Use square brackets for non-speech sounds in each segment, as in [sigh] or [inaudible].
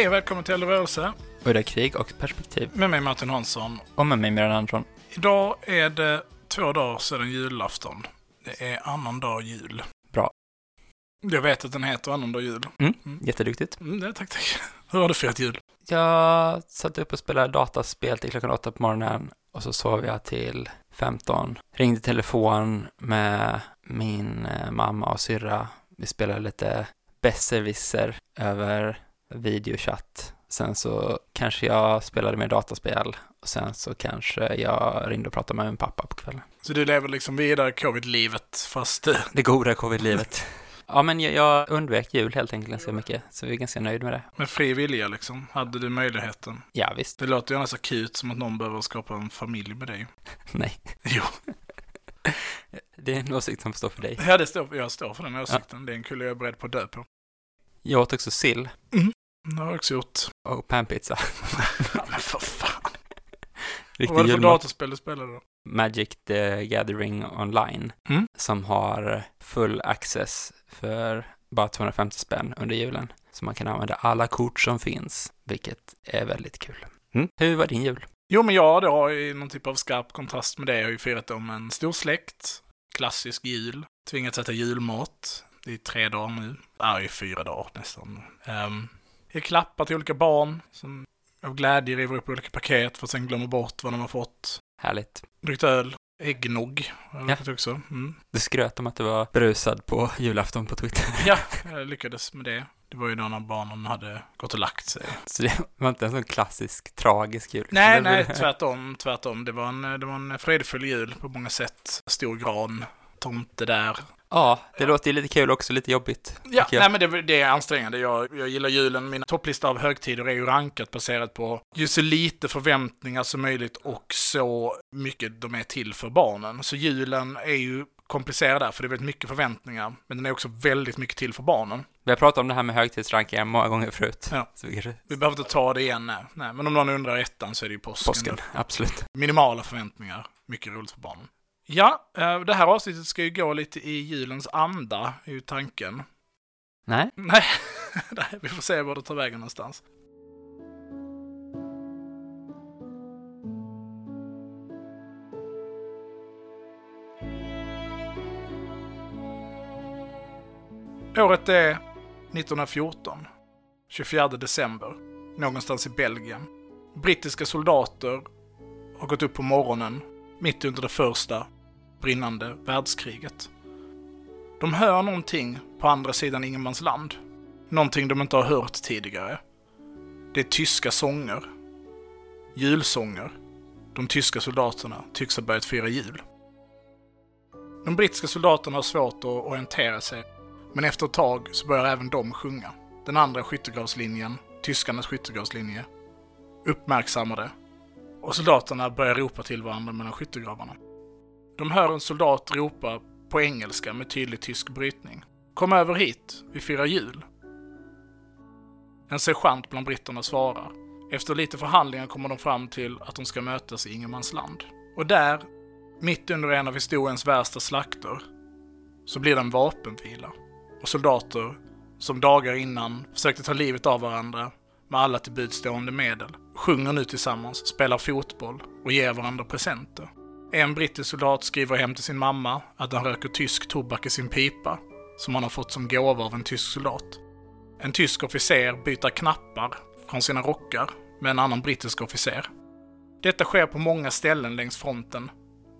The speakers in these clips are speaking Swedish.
Hej och välkommen till Rörelse Udda krig och perspektiv. med mig Martin Hansson. Och med mig Miriam Andersson. Idag är det två dagar sedan julafton. Det är annandag jul. Bra. Jag vet att den heter annandag jul. Mm, Mm. jätteduktigt. Mm, det, tack, tack. [laughs] Hur har du firat jul? Jag satt upp och spelade dataspel till klockan åtta på morgonen och så sov jag till 15. Ringde telefon med min eh, mamma och syrra. Vi spelade lite besserwisser över videochatt. Sen så kanske jag spelade mer dataspel och sen så kanske jag ringde och pratade med min pappa på kvällen. Så du lever liksom vidare covid-livet fast [laughs] Det goda covid-livet. [laughs] Ja, men jag, jag undvek jul helt enkelt ganska mycket, så vi är ganska nöjd med det. med fri vilja liksom. Hade du möjligheten? Ja, visst. Det låter ju annars akut som att någon behöver skapa en familj med dig. [laughs] Nej, Jo, det är en åsikt som står för dig. ja, det står, jag står för den åsikten. Det är en kille jag är beredd på att dö på. Jag åt också sill Det har jag också gjort. och panpizza. Ja, men för fan. [laughs] Vad Riktig var det för datorspel du spelade då? Magic the Gathering online, Mm. som har full access för bara 250 spänn under julen. Så man kan använda alla kort som finns, vilket är väldigt kul. Mm. Hur var din jul? Jo, men jag då i någon typ av skarp kontrast med det. Jag har ju firat om en stor släkt, klassisk jul, tvingats äta julmat. Det är tre dagar nu. Ja, det är fyra dagar nästan. Um, jag klappar till olika barn som av glädje river upp olika paket för att sen glömma bort vad de har fått. Härligt. Druckit öl, äggnog har jag Ja. också. Mm. Du skröt om att du var berusad på julafton på Twitter. [laughs] Ja, jag lyckades med det. Det var ju då när barnen hade gått och lagt sig. [laughs] Så det var inte en sån klassisk tragisk jul. Nej, [laughs] nej, tvärtom, tvärtom. Det var en, det var en fredfull jul på många sätt. Stor gran, tomte där. Ja, det låter ju lite kul också, lite jobbigt. Ja, nej men det, det är ansträngande. Jag, jag gillar julen. Min topplista av högtider är ju rankat baserat på ju så lite förväntningar som möjligt och så mycket de är till för barnen. Så julen är ju komplicerad där, för det är väldigt mycket förväntningar. Men den är också väldigt mycket till för barnen. Vi har pratat om det här med högtidsrankningar många gånger förut. Ja. Vi kanske... Vi behöver inte ta det igen, nej. nej. Men om någon undrar ettan så är det ju påsken. Påsken, absolut. Minimala förväntningar. Mycket roligt för barnen. Ja, eh, det här avsnittet ska ju gå lite i julens anda, är ju tanken. Nej, Nej, [laughs] nej vi får se var det tar vägen någonstans. Året är 1914, 24 december, någonstans i Belgien. Brittiska soldater har gått upp på morgonen, mitt under det första brinnande världskriget. De hör någonting på andra sidan ingenmansland. Någonting de inte har hört tidigare. Det är tyska sånger. Julsånger. De tyska soldaterna tycks ha börjat fira jul. De brittiska soldaterna har svårt att orientera sig, men efter ett tag så börjar även de sjunga. Den andra skyttegravslinjen, tyskarnas skyttegravslinje, uppmärksammar det. Och soldaterna börjar ropa till varandra mellan skyttegravarna. De hör en soldat ropa på engelska med tydlig tysk brytning. Kom över hit, vi firar jul. En sergeant bland britterna svarar. Efter lite förhandlingar kommer de fram till att de ska mötas i ingenmansland. Och där, mitt under en av historiens värsta slakter, så blir det en vapenvila. Och soldater, som dagar innan försökte ta livet av varandra med alla till buds stående medel, sjunger nu tillsammans, spelar fotboll och ger varandra presenter. En brittisk soldat skriver hem till sin mamma att han röker tysk tobak i sin pipa, som han har fått som gåva av en tysk soldat. En tysk officer byter knappar från sina rockar med en annan brittisk officer. Detta sker på många ställen längs fronten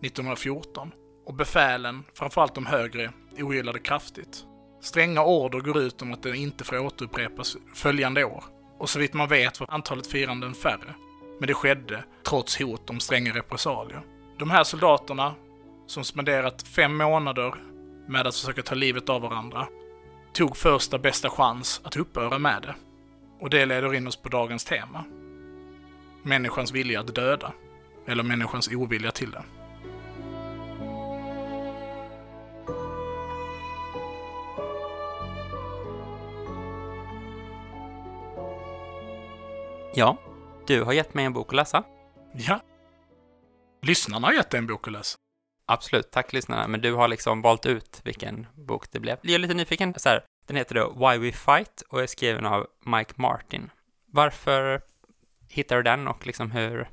1914 och befälen, framförallt de högre, ogillar det kraftigt. Stränga order går ut om att det inte får återupprepas följande år. Och så vitt man vet var antalet firanden färre. Men det skedde trots hot om stränga repressalier. De här soldaterna, som spenderat fem månader med att försöka ta livet av varandra, tog första bästa chans att upphöra med det. Och det leder in oss på dagens tema. Människans vilja att döda. Eller människans ovilja till det. Ja, du har gett mig en bok att läsa. Ja. Lyssnarna har gett dig en bok att läsa. Absolut, tack lyssnarna. Men du har liksom valt ut vilken bok det blev. Jag är lite nyfiken. Så här, den heter då Why We Fight och är skriven av Mike Martin. Varför hittade du den och liksom hur?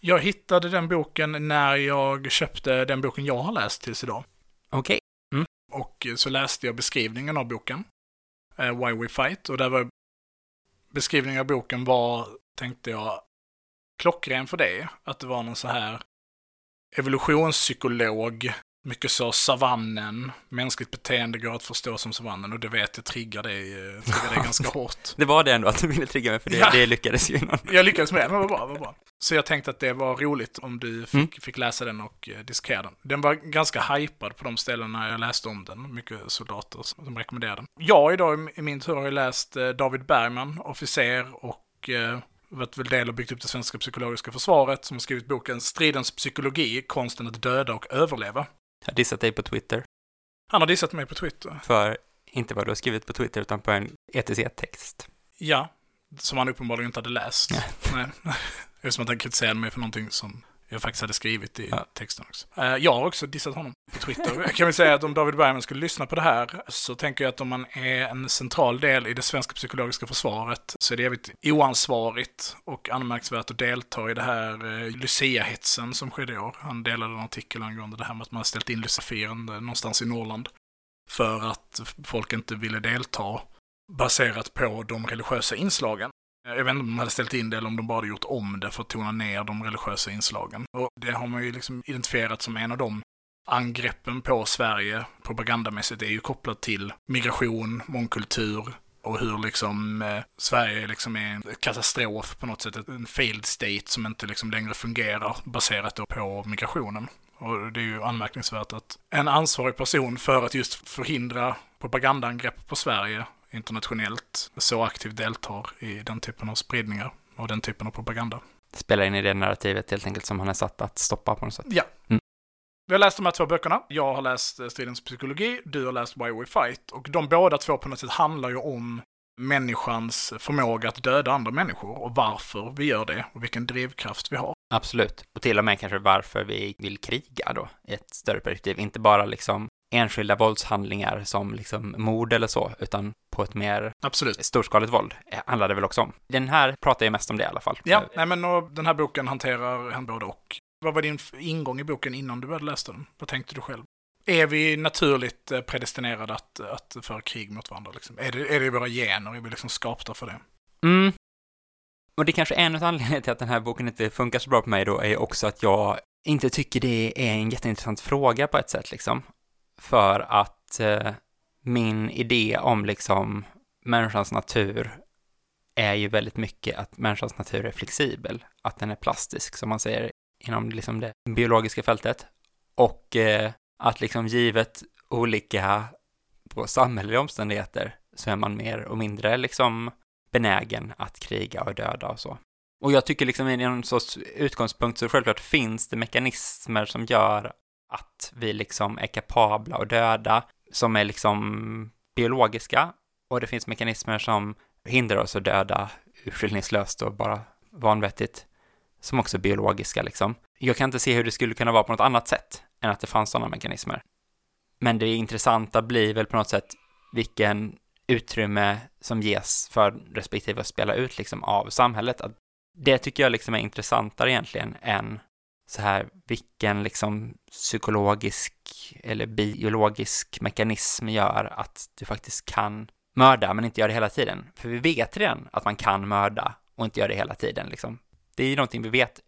Jag hittade den boken när jag köpte den boken jag har läst tills idag. Okej. Och så läste jag beskrivningen av boken, eh, Why We Fight, och där var beskrivningen av boken var, tänkte jag, klockren för det. Att det var någon så här evolutionspsykolog, mycket så savannen, mänskligt beteende går att förstå som savannen och det vet jag triggar dig, eh, triggar dig ganska [laughs] hårt. Det var det ändå att du ville trigga mig, för det, Ja. det lyckades ju innan. Jag lyckades med det, men vad bra, vad bra. Så jag tänkte att det var roligt om du fick, Mm. fick läsa den och eh, diskutera den. Den var ganska hypad på de ställena jag läste om den. Mycket soldater som rekommenderade den. Jag idag i min tur har ju läst eh, David Bergman, officer och eh, varit väl del och byggt upp det svenska psykologiska försvaret, som har skrivit boken Stridens psykologi, konsten att döda och överleva. Jag har dissat dig på Twitter Han har dissat mig på Twitter. för inte vad du har skrivit på Twitter, utan på en ETC-text. Ja, som han uppenbarligen inte hade läst. Nej. [laughs] Det är som att han kritiserade mig för någonting som jag faktiskt hade skrivit i Ja. texten också. Eh, Jag har också dissat honom på Twitter. Jag kan väl säga att om David Bergman skulle lyssna på det här så tänker jag att om man är en central del i det svenska psykologiska försvaret så är det jävligt oansvarigt och anmärkningsvärt att delta i det här eh, Lucia-hetsen som skedde i år. Han delade en artikel angående det här med att man har ställt in Lucia-firande någonstans i Norrland för att folk inte ville delta baserat på de religiösa inslagen. Eh, jag vet inte om de hade ställt in det eller om de bara hade gjort om det för att tona ner de religiösa inslagen. Och det har man ju liksom identifierat som en av de angreppen på Sverige propagandamässigt är ju kopplat till migration, mångkultur och hur liksom eh, Sverige liksom är en katastrof på något sätt, en failed state som inte liksom längre fungerar baserat då på migrationen. Och det är ju anmärkningsvärt att en ansvarig person för att just förhindra propagandaangrepp på Sverige internationellt så aktivt deltar i den typen av spridningar och den typen av propaganda. Spelar in i det narrativet helt enkelt som han är satt att stoppa på något sätt. Ja. Mm. Vi har läst de här två böckerna. Jag har läst eh, Stridens psykologi, du har läst Why We Fight. Och de båda två på något sätt handlar ju om människans förmåga att döda andra människor och varför vi gör det och vilken drivkraft vi har. Absolut. Och till och med kanske varför vi vill kriga då, i ett större perspektiv. Inte bara liksom enskilda våldshandlingar som liksom mord eller så, utan på ett mer Absolut. storskaligt våld eh, handlar det väl också om. Den här pratar ju mest om det i alla fall. Ja, nej men och den här boken hanterar han både och. Vad var din ingång i boken innan du började läsa den? Vad tänkte du själv? Är vi naturligt eh, predestinerade att, att föra krig mot varandra? Liksom? Är, det, är det våra gener? Är vi liksom skapta för det? Mm. Och det är kanske en av anledningarna till att den här boken inte funkar så bra på mig då är också att jag inte tycker det är en jätteintressant fråga på ett sätt liksom. För att eh, min idé om liksom människans natur är ju väldigt mycket att människans natur är flexibel, att den är plastisk som man säger inom liksom det biologiska fältet. Och eh, att liksom givet olika på samhälleliga omständigheter så är man mer och mindre liksom benägen att kriga och döda och så. Och jag tycker liksom i någon sorts utgångspunkt så självklart finns det mekanismer som gör att vi liksom är kapabla att döda, som är liksom biologiska, och det finns mekanismer som hindrar oss att döda urskillningslöst och bara vanvettigt, som också är biologiska liksom. Jag kan inte se hur det skulle kunna vara på något annat sätt än att det fanns sådana mekanismer. Men det intressanta blir väl på något sätt vilken utrymme som ges för respektive att spela ut liksom av samhället. Att det tycker jag liksom är intressantare egentligen än så här vilken liksom psykologisk eller biologisk mekanism gör att du faktiskt kan mörda men inte gör det hela tiden. För vi vet redan att man kan mörda och inte gör det hela tiden liksom. Det är ju någonting vi vet.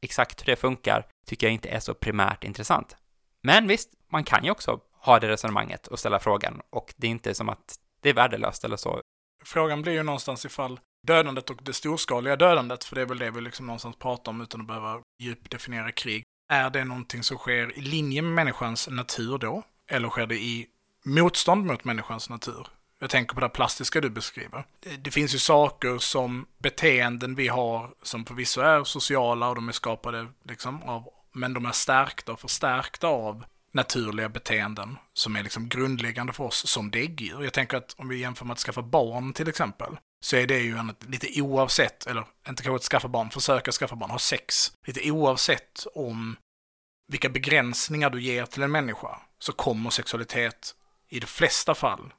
Exakt hur det funkar tycker jag inte är så primärt intressant. Men visst, man kan ju också ha det resonemanget och ställa frågan och det är inte som att det är värdelöst eller så. Frågan blir ju någonstans ifall dödandet och det storskaliga dödandet, för det är väl det vi liksom någonstans pratar om utan att behöva djupdefiniera krig, är det någonting som sker i linje med människans natur då? eller sker det i motstånd mot människans natur? Jag tänker på det plastiska du beskriver. Det, finns ju saker som beteenden vi har som förvisso är sociala och de är skapade liksom av, men de är stärkta och förstärkta av naturliga beteenden som är liksom grundläggande för oss som däggdjur. Jag tänker att om vi jämför med att skaffa barn till exempel, så är det ju en, lite oavsett, eller inte kanske att skaffa barn, försöka skaffa barn, ha sex, lite oavsett om vilka begränsningar du ger till en människa, så kommer sexualitet i de flesta fall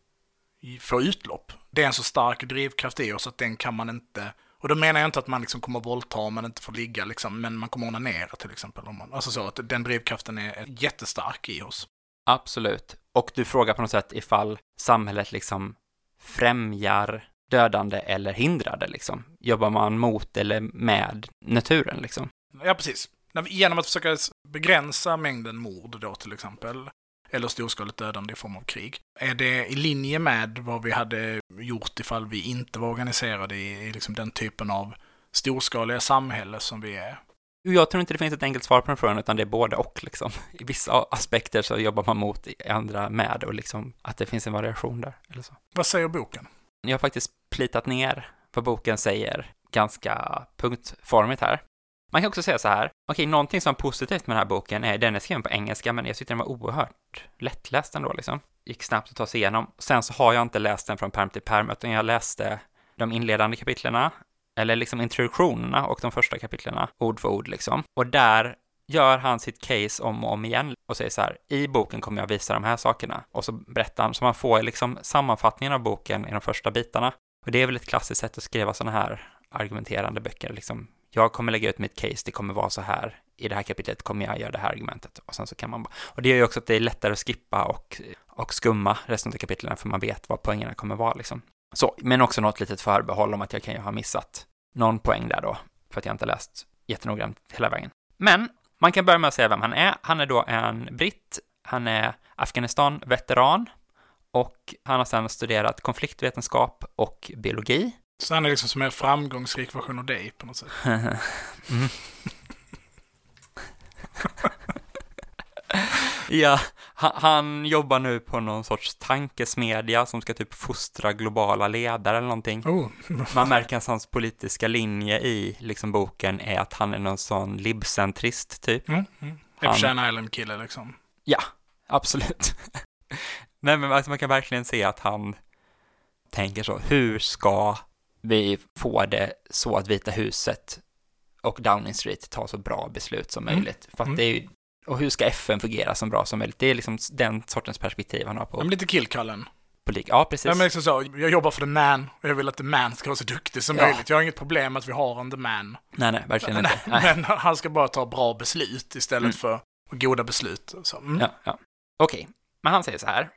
få utlopp. Det är en så stark drivkraft i oss att den kan man inte och då menar jag inte att man liksom kommer våldta men inte får ligga liksom, men man kommer onanera till exempel. Om man, alltså så att den drivkraften är jättestark i oss. Absolut. Och du frågar på något sätt ifall samhället liksom främjar dödande eller hindrar det liksom. Jobbar man mot eller med naturen liksom? Ja, precis. Genom att försöka begränsa mängden mord då till exempel, eller storskaligt dödande i form av krig. Är det i linje med vad vi hade gjort ifall vi inte var organiserade i, i liksom den typen av storskaliga samhälle som vi är? Jag tror inte det finns ett enkelt svar på den frågan, utan det är både och liksom. I vissa aspekter så jobbar man mot, i andra med och liksom att det finns en variation där. Eller så. Vad säger boken? Jag har faktiskt plitat ner vad boken säger ganska punktformigt här. Man kan också säga så här, okej, okay, någonting som är positivt med den här boken är, den är skriven på engelska, men jag tyckte den var oerhört lättläst ändå liksom. Gick snabbt att ta sig igenom. Sen så har jag inte läst den från perm till perm, utan jag läste de inledande kapitlerna, eller liksom introduktionerna och de första kapitlerna, ord för ord liksom. Och där gör han sitt case om och om igen och säger så här, i boken kommer jag visa de här sakerna. Och så berättar han, så man får liksom sammanfattningen av boken i de första bitarna. Och det är väl ett klassiskt sätt att skriva sådana här argumenterande böcker, liksom jag kommer lägga ut mitt case, det kommer vara så här, i det här kapitlet kommer jag göra det här argumentet. Och sen så kan man bara, och det gör ju också att det är lättare att skippa och, och skumma resten av kapitlen, för man vet vad poängerna kommer vara liksom. Så, men också något litet förbehåll om att jag kan ju ha missat någon poäng där då, för att jag inte läst jättenoggrant hela vägen. Men man kan börja med att säga vem han är. Han är då en britt, han är Afghanistan-veteran och han har sedan studerat konfliktvetenskap och biologi. Så han är liksom som en framgångsrik version av dig på något sätt. mm. [laughs] ja, han, jobbar nu på någon sorts tankesmedja som ska typ fostra globala ledare eller någonting. Oh. [laughs] Man märker att hans politiska linje i liksom boken är att han är någon sån libcentrist typ. Mm, mm. Han... Island-kille liksom. Ja, absolut. [laughs] Nej men alltså man kan verkligen se att han tänker så, hur ska vi får det så att Vita huset och Downing Street tar så bra beslut som mm. möjligt. För att mm. det är ju, och hur ska FN fungera så bra som möjligt? Det är liksom den sortens perspektiv han har på. Men lite killkallen. Politik. Ja, precis. Ja, men liksom så, jag jobbar för the man och jag vill att the man ska vara så duktig som ja. möjligt. Jag har inget problem med att vi har en the man. Nej, nej, verkligen [laughs] inte. Nej. Men han ska bara ta bra beslut istället mm. för goda beslut. Så, mm. Ja, ja. Okej, okay. men han säger så här.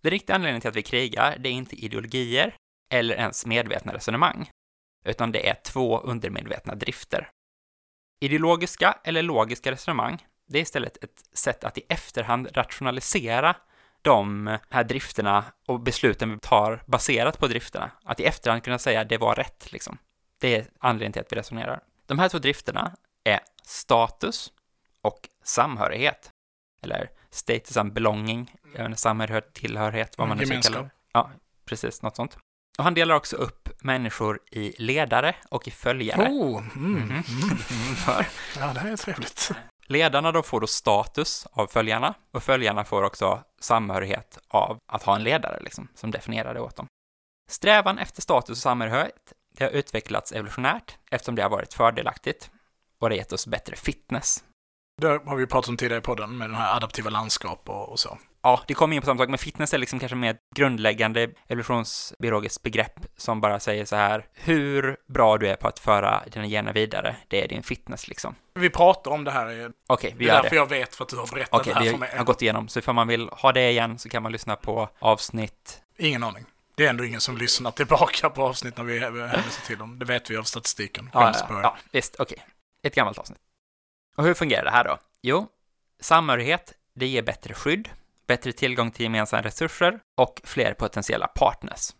Det riktiga anledningen till att vi krigar, det är inte ideologier, eller ens medvetna resonemang, utan det är två undermedvetna drifter. Ideologiska eller logiska resonemang, det är istället ett sätt att i efterhand rationalisera de här drifterna och besluten vi tar baserat på drifterna. Att i efterhand kunna säga det var rätt, liksom. Det är anledningen till att vi resonerar. De här två drifterna är status och samhörighet. Eller status and belonging, samhörighet, tillhörighet, vad man nu ska kalla det. Ja, precis, något sånt. Och han delar också upp människor i ledare och i följare. Oh, mm, mm, mm, [laughs] [laughs] ja, det här är trevligt. Ledarna då får då status av följarna och följarna får också samhörighet av att ha en ledare liksom, som definierar det åt dem. Strävan efter status och samhörighet det har utvecklats evolutionärt eftersom det har varit fördelaktigt och det har gett oss bättre fitness. Det har vi pratat om tidigare i podden med den här adaptiva landskap och, och så ja, det kommer in på samma sak, men fitness är liksom kanske mer grundläggande evolutionsbiologiskt begrepp som bara säger så här, hur bra du är på att föra dina gener vidare, det är din fitness liksom. Vi pratar om det här. Okej, okay, vi gör det. är därför jag vet för att du har berättat okay, det här för mig. Okej, vi har gått igenom, så ifall man vill ha det igen så kan man lyssna på avsnitt... Ingen aning. Det är ändå ingen som lyssnar tillbaka på avsnitt när vi hänvisar till dem. Det vet vi av statistiken. Ja, ja, ja, visst, okej. Okay. Ett gammalt avsnitt. Och hur fungerar det här då? Jo, samhörighet, det ger bättre skydd bättre tillgång till gemensamma resurser och fler potentiella partners.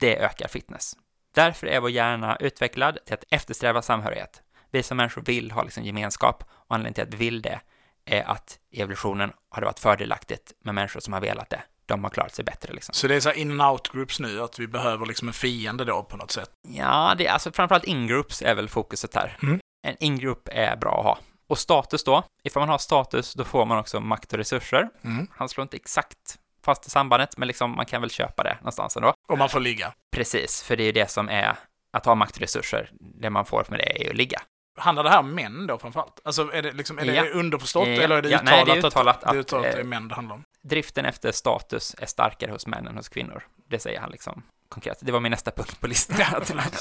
Det ökar fitness. Därför är vår hjärna utvecklad till att eftersträva samhörighet. Vi som människor vill ha liksom gemenskap och anledningen till att vi vill det, är att i evolutionen har det varit fördelaktigt med människor som har velat det. De har klarat sig bättre liksom. Så det är så här in and out groups nu, att vi behöver liksom en fiende då på något sätt. Ja, det är alltså framförallt in-groups är väl fokuset här. Mm. En in-group är bra att ha. Och status då, ifall man har status, då får man också makt och resurser. Mm. Han slår inte exakt fast i sambandet, men liksom man kan väl köpa det någonstans ändå. Och man får ligga. Precis, för det är ju det som är att ha makt och resurser. Det man får med det är ju att ligga. Handlar det här om män då framförallt? Alltså är det, liksom, är Ja. det underförstått Ja, eller är det ja, nej, det är uttalat att, det är att, uttalat att det är eh, män det handlar om? Driften efter status är starkare hos män än hos kvinnor. Det säger han liksom konkret. Det var min nästa punkt på listan. [laughs]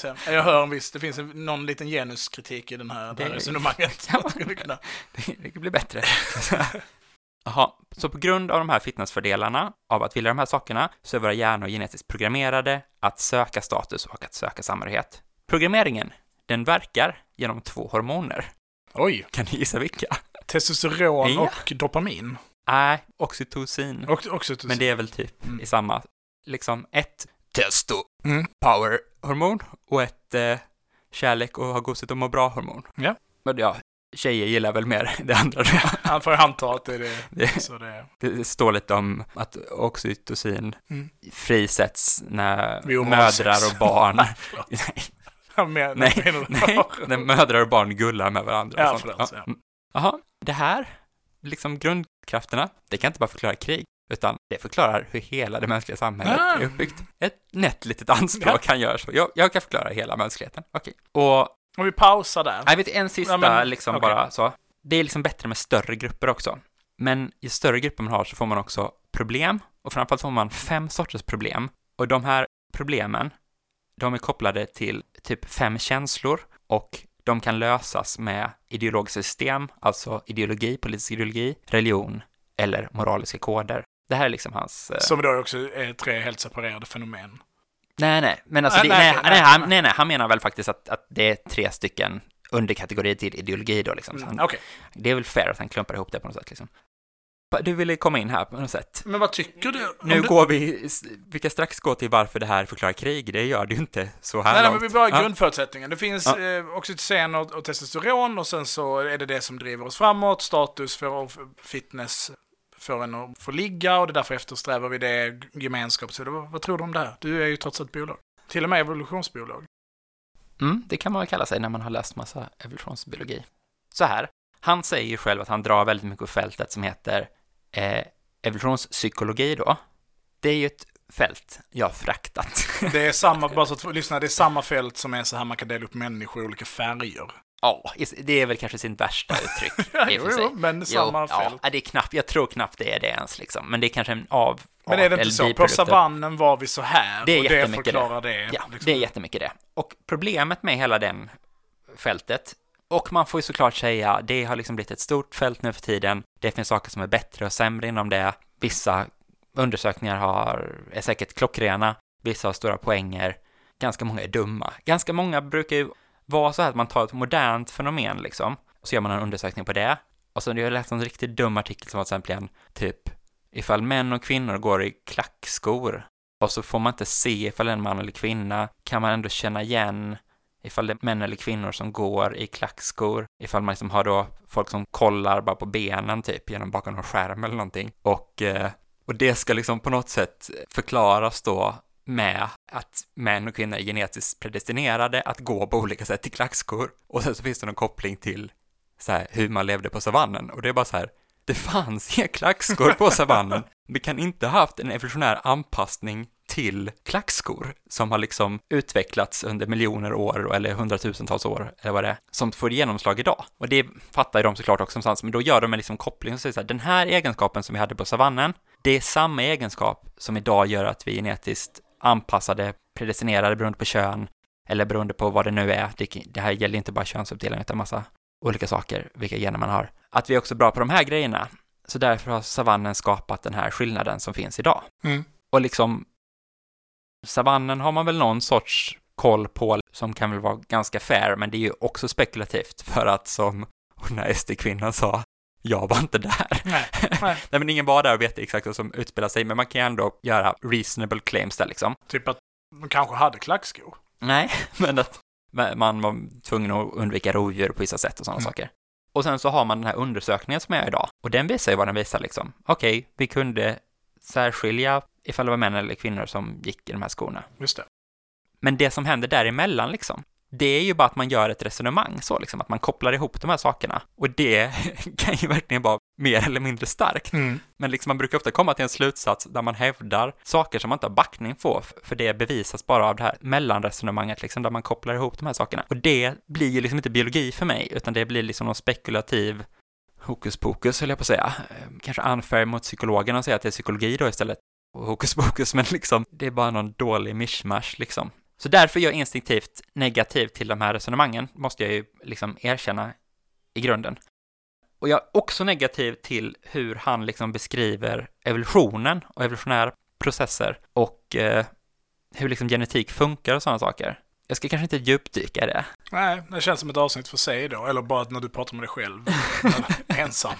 Ja, jag hör en viss, det finns en, någon liten genuskritik i den här, det här Det- resonemanget. [laughs] Ja. Det det blir bättre. [laughs] Jaha, så på grund av de här fitnessfördelarna av att vilja de här sakerna så är våra hjärnor genetiskt programmerade att söka status och att söka samhörighet. Programmeringen, den verkar genom två hormoner. Oj, Kan ni gissa vilka? testosteron Ja. och dopamin. Nej, oxytocin. Och, också Men det är väl typ Mm. i samma, liksom ett testo, Mm. power-hormon och ett eh, kärlek och ha gosigt och må bra-hormon. Ja. Men ja, tjejer gillar väl mer det andra. [laughs] Han får anta att det är det. Det- Så det Det står lite om att oxytocin Mm. frisätts när mödrar och barn... [laughs] Nej, förlåt. nej, Han menar- nej, menar- nej, när mödrar och barn gullar med varandra. Ja, förlåt, ja. Mm. Jaha, det här, liksom grundkrafterna, det kan inte bara förklara krig, utan det förklarar hur hela det mänskliga samhället Ah. är uppbyggt. Ett nätt litet anspråk kan göra så. Jag, jag kan förklara hela mänskligheten. Okej. Och Om vi pausar där. jag vet en sista Ja, men, liksom okej. bara så. Det är liksom bättre med större grupper också. Men ju större grupper man har så får man också problem och framförallt får man fem sorters problem. Och de här problemen, de är kopplade till typ fem känslor och de kan lösas med ideologiska system, alltså ideologi, politisk ideologi, religion eller moraliska koder. Det här är liksom hans... eh, Som då också är tre helt separerade fenomen. Nej, nej, men alltså, Ah, det, nej, nej, nej, nej. han, nej, nej, han menar väl faktiskt att, att det är tre stycken underkategorier till ideologi då liksom. Så Mm, han, Okej, Det är väl fair att han klumpar ihop det på något sätt liksom. Du ville komma in här på något sätt. men vad tycker du? Nu du... går vi, vi kan strax gå till varför det här förklarar krig, det gör det ju inte så här Nej, nej, långt. men vi börjar Ja. grundförutsättningen. Det finns Ja. eh, oxytocin och, och testosteron och sen så är det det som driver oss framåt. Status för fitness för en att få ligga och det är därför eftersträvar vi det, gemenskap. Så det, vad, tror du om det här? Du är ju trots allt biolog. Till och med evolutionsbiolog. Mm, det kan man väl kalla sig när man har läst massa evolutionsbiologi. Så här, han säger ju själv att han drar väldigt mycket på fältet som heter eh, evolutionspsykologi då. Det är ju ett fält jag har fraktat. Det är samma, [laughs] bara så att lyssna, det är samma fält som är så här man kan dela upp människor i olika färger. Ja, det är väl kanske sin värsta uttryck. [laughs] jo, men samma fält. Ja, det är knappt, jag tror knappt det är det ens liksom. Men det är kanske en av Men är det inte så? På savannen var vi så här Det är och det jättemycket det. förklarar det. Ja, liksom. det är jättemycket det. Och problemet med hela den fältet, och man får ju såklart säga, det har liksom blivit ett stort fält nu för tiden. Det finns saker som är bättre och sämre inom det. Vissa undersökningar har, är säkert klockrena, vissa har stora poänger, ganska många är dumma. Ganska många brukar ju vara så här att man tar ett modernt fenomen liksom, och så gör man en undersökning på det. Och så har jag läst en riktigt dum artikel som var till exempel typ, ifall män och kvinnor går i klackskor och så får man inte se ifall det är en man eller kvinna, kan man ändå känna igen ifall det är män eller kvinnor som går i klackskor, ifall man liksom har då folk som kollar bara på benen typ genom bakom någon skärm eller någonting. Och, eh, och det ska liksom på något sätt förklaras då med att män och kvinnor är genetiskt predestinerade att gå på olika sätt till klackskor. Och sen så finns det någon koppling till så här, hur man levde på savannen. Och det är bara så här, det fanns inga klackskor på savannen. Vi kan inte ha haft en evolutionär anpassning till klackskor som har liksom utvecklats under miljoner år eller hundratusentals år eller vad det är, som får genomslag idag. Och det fattar ju de såklart också någonstans, men då gör de en liksom koppling och säger så här, den här egenskapen som vi hade på savannen, det är samma egenskap som idag gör att vi genetiskt anpassade, predestinerade beroende på kön eller beroende på vad det nu är. Det, här gäller inte bara könsuppdelning utan massa olika saker, vilka gener man har. Att vi är också bra på de här grejerna. Så därför har savannen skapat den här skillnaden som finns idag. Mm. Och liksom, savannen har man väl någon sorts koll på som kan väl vara ganska fair, men det är ju också spekulativt för att som [laughs] den här SD-kvinnan sa, jag var inte där. Nej, [laughs] nej. Nej, men ingen var där och vet exakt vad som utspelar sig, men man kan ju ändå göra reasonable claims där liksom. Typ att de kanske hade klackskor. Nej, [laughs] men att man var tvungen att undvika rovdjur på vissa sätt och sådana Mm. saker. Och sen så har man den här undersökningen som jag gör idag. Och den visar ju vad den visar liksom. Okej, vi kunde särskilja ifall det var män eller kvinnor som gick i de här skorna. Just det. Men det som händer däremellan liksom, det är ju bara att man gör ett resonemang så liksom, att man kopplar ihop de här sakerna. Och det [laughs] kan ju verkligen vara mer eller mindre starkt. Mm. Men liksom man brukar ofta komma till en slutsats där man hävdar saker som man inte har backning på, för det bevisas bara av det här mellanresonemanget, liksom, där man kopplar ihop de här sakerna. Och det blir ju liksom inte biologi för mig, utan det blir liksom någon spekulativ hokus pokus, höll jag på att säga. Eh, Kanske unfair mot psykologerna att säga att det är psykologi då istället. Och hokus pokus, [laughs] men liksom, det är bara någon dålig mishmash liksom. Så därför är jag instinktivt negativ till de här resonemangen, måste jag ju liksom erkänna i grunden. Och jag är också negativ till hur han liksom beskriver evolutionen och evolutionära processer och eh, hur liksom genetik funkar och sådana saker. Jag ska kanske inte djupdyka i det. Nej, det känns som ett avsnitt för sig då. Eller bara när du pratar med dig själv. [laughs] Ensam.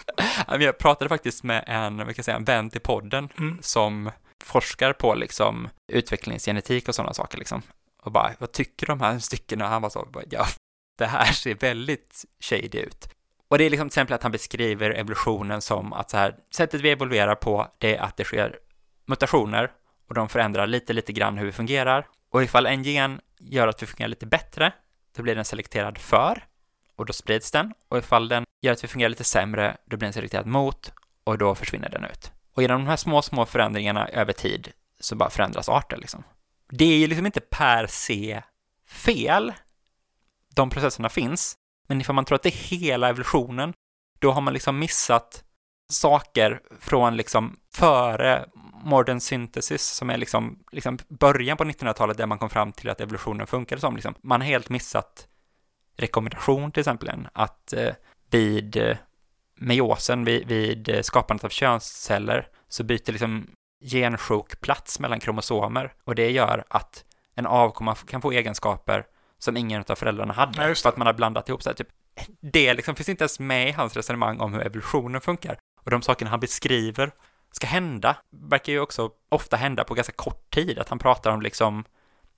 Jag pratade faktiskt med en, vad kan säga, en vän till podden Mm. som forskar på liksom utvecklingsgenetik och sådana saker liksom. Och bara, vad tycker de här styckena? Och han var så, ja, det här ser väldigt shady ut. Och det är liksom till exempel att han beskriver evolutionen som att så här, sättet vi evolverar på, det är att det sker mutationer och de förändrar lite, lite grann hur vi fungerar. Och ifall en gen gör att vi fungerar lite bättre, då blir den selekterad för och då sprids den. Och ifall den gör att vi fungerar lite sämre, då blir den selekterad mot och då försvinner den ut. Och genom de här små, små förändringarna över tid så bara förändras arten liksom. Det är ju liksom inte per se fel. De processerna finns, men ifall man tror att det är hela evolutionen, då har man liksom missat saker från liksom före modern synthesis som är liksom, liksom början på 1900-talet där man kom fram till att evolutionen funkade som liksom. Man har helt missat rekommendation till exempel att eh, vid eh, meiosen, vid, vid eh, skapandet av könsceller, så byter liksom gensjok plats mellan kromosomer och det gör att en avkomma kan få egenskaper som ingen av föräldrarna hade, Ja, för att man har blandat ihop sig. Typ, det liksom finns inte ens med i hans resonemang om hur evolutionen funkar. Och de sakerna han beskriver ska hända, verkar ju också ofta hända på ganska kort tid, att han pratar om liksom,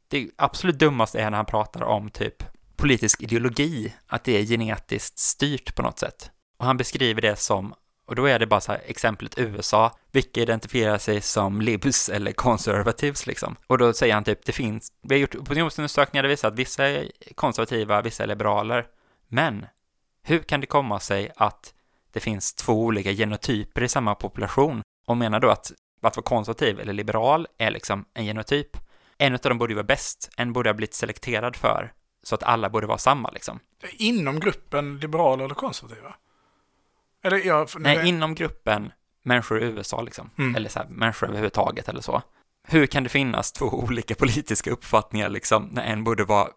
det absolut dummaste är när han pratar om typ politisk ideologi, att det är genetiskt styrt på något sätt. Och han beskriver det som, och då är det bara så här exemplet USA, vilka identifierar sig som libs eller conservatives liksom. Och då säger han typ, det finns, vi har gjort opinionsundersökningar där visar att vissa är konservativa, vissa är liberaler, men hur kan det komma sig att det finns två olika genotyper i samma population? Och menar då att att vara konservativ eller liberal är liksom en genotyp. En av dem borde ju vara bäst, en borde ha blivit selekterad för, så att alla borde vara samma liksom. Inom gruppen liberaler eller konservativa? Eller jag... Nej, inom gruppen människor i USA liksom, Mm. eller så här, människor överhuvudtaget eller så. Hur kan det finnas två [laughs] olika politiska uppfattningar liksom, när en borde vara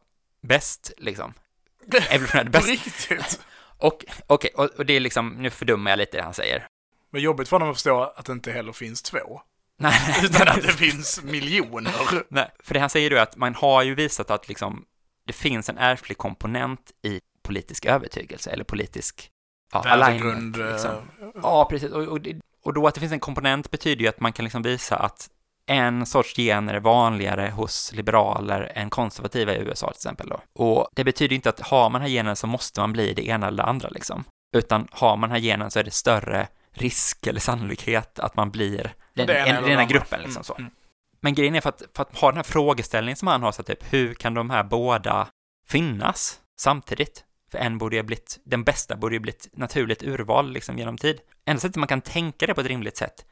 bäst liksom? [laughs] Evolutionärt bäst. riktigt? Och, okej, och, och det är liksom, nu fördummar jag lite det han säger. Men jobbigt för honom att förstå att det inte heller finns två. Nej, [laughs] Utan att det finns miljoner. Nej, för det han säger då är att man har ju visat att liksom, det finns en ärftlig komponent i politisk övertygelse eller politisk ja, Värdegrund. alignment. Liksom. eh, Ja, precis. Och, och, och då att det finns en komponent betyder ju att man kan liksom visa att en sorts gener är vanligare hos liberaler än konservativa i USA till exempel då. Och det betyder inte att har man den här genen så måste man bli det ena eller det andra liksom. Utan har man den här genen så är det större risk eller sannolikhet att man blir den, det ena en, den ena gruppen liksom Mm, så. mm. Men grejen är för att, för att ha den här frågeställningen som han har, så typ, hur kan de här båda finnas samtidigt? För en borde ju ha blivit, den bästa borde ju blivit naturligt urval liksom genom tid. Enda sättet man kan tänka det på ett rimligt sätt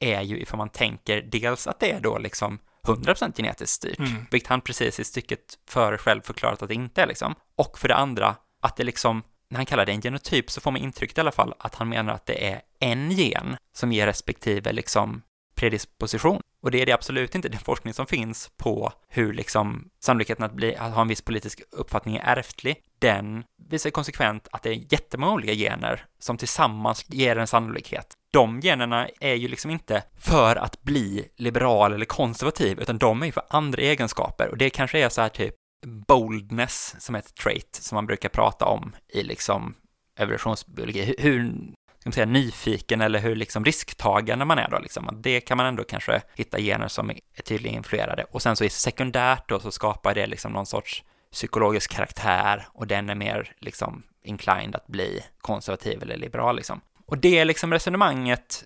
är ju ifall man tänker dels att det är då liksom 100% genetiskt styrt, Mm. vilket han precis i stycket före själv förklarat att det inte är liksom. Och för det andra, att det liksom, när han kallar det en genotyp så får man intrycket i alla fall att han menar att det är en gen som ger respektive liksom predisposition. Och det är det absolut inte den forskning som finns på hur liksom sannolikheten att, bli, att ha en viss politisk uppfattning är ärftlig, den visar konsekvent att det är jättemånga olika gener som tillsammans ger en sannolikhet. De generna är ju liksom inte för att bli liberal eller konservativ, utan de är ju för andra egenskaper och det kanske är så här typ boldness som är ett trait som man brukar prata om i liksom evolutionsbiologi. Hur, ska man säga, nyfiken eller hur liksom risktagande man är då liksom. Det kan man ändå kanske hitta gener som är tydligt influerade. Och sen så i sekundärt då så skapar det liksom någon sorts psykologisk karaktär och den är mer liksom inclined att bli konservativ eller liberal liksom. Och det är liksom resonemanget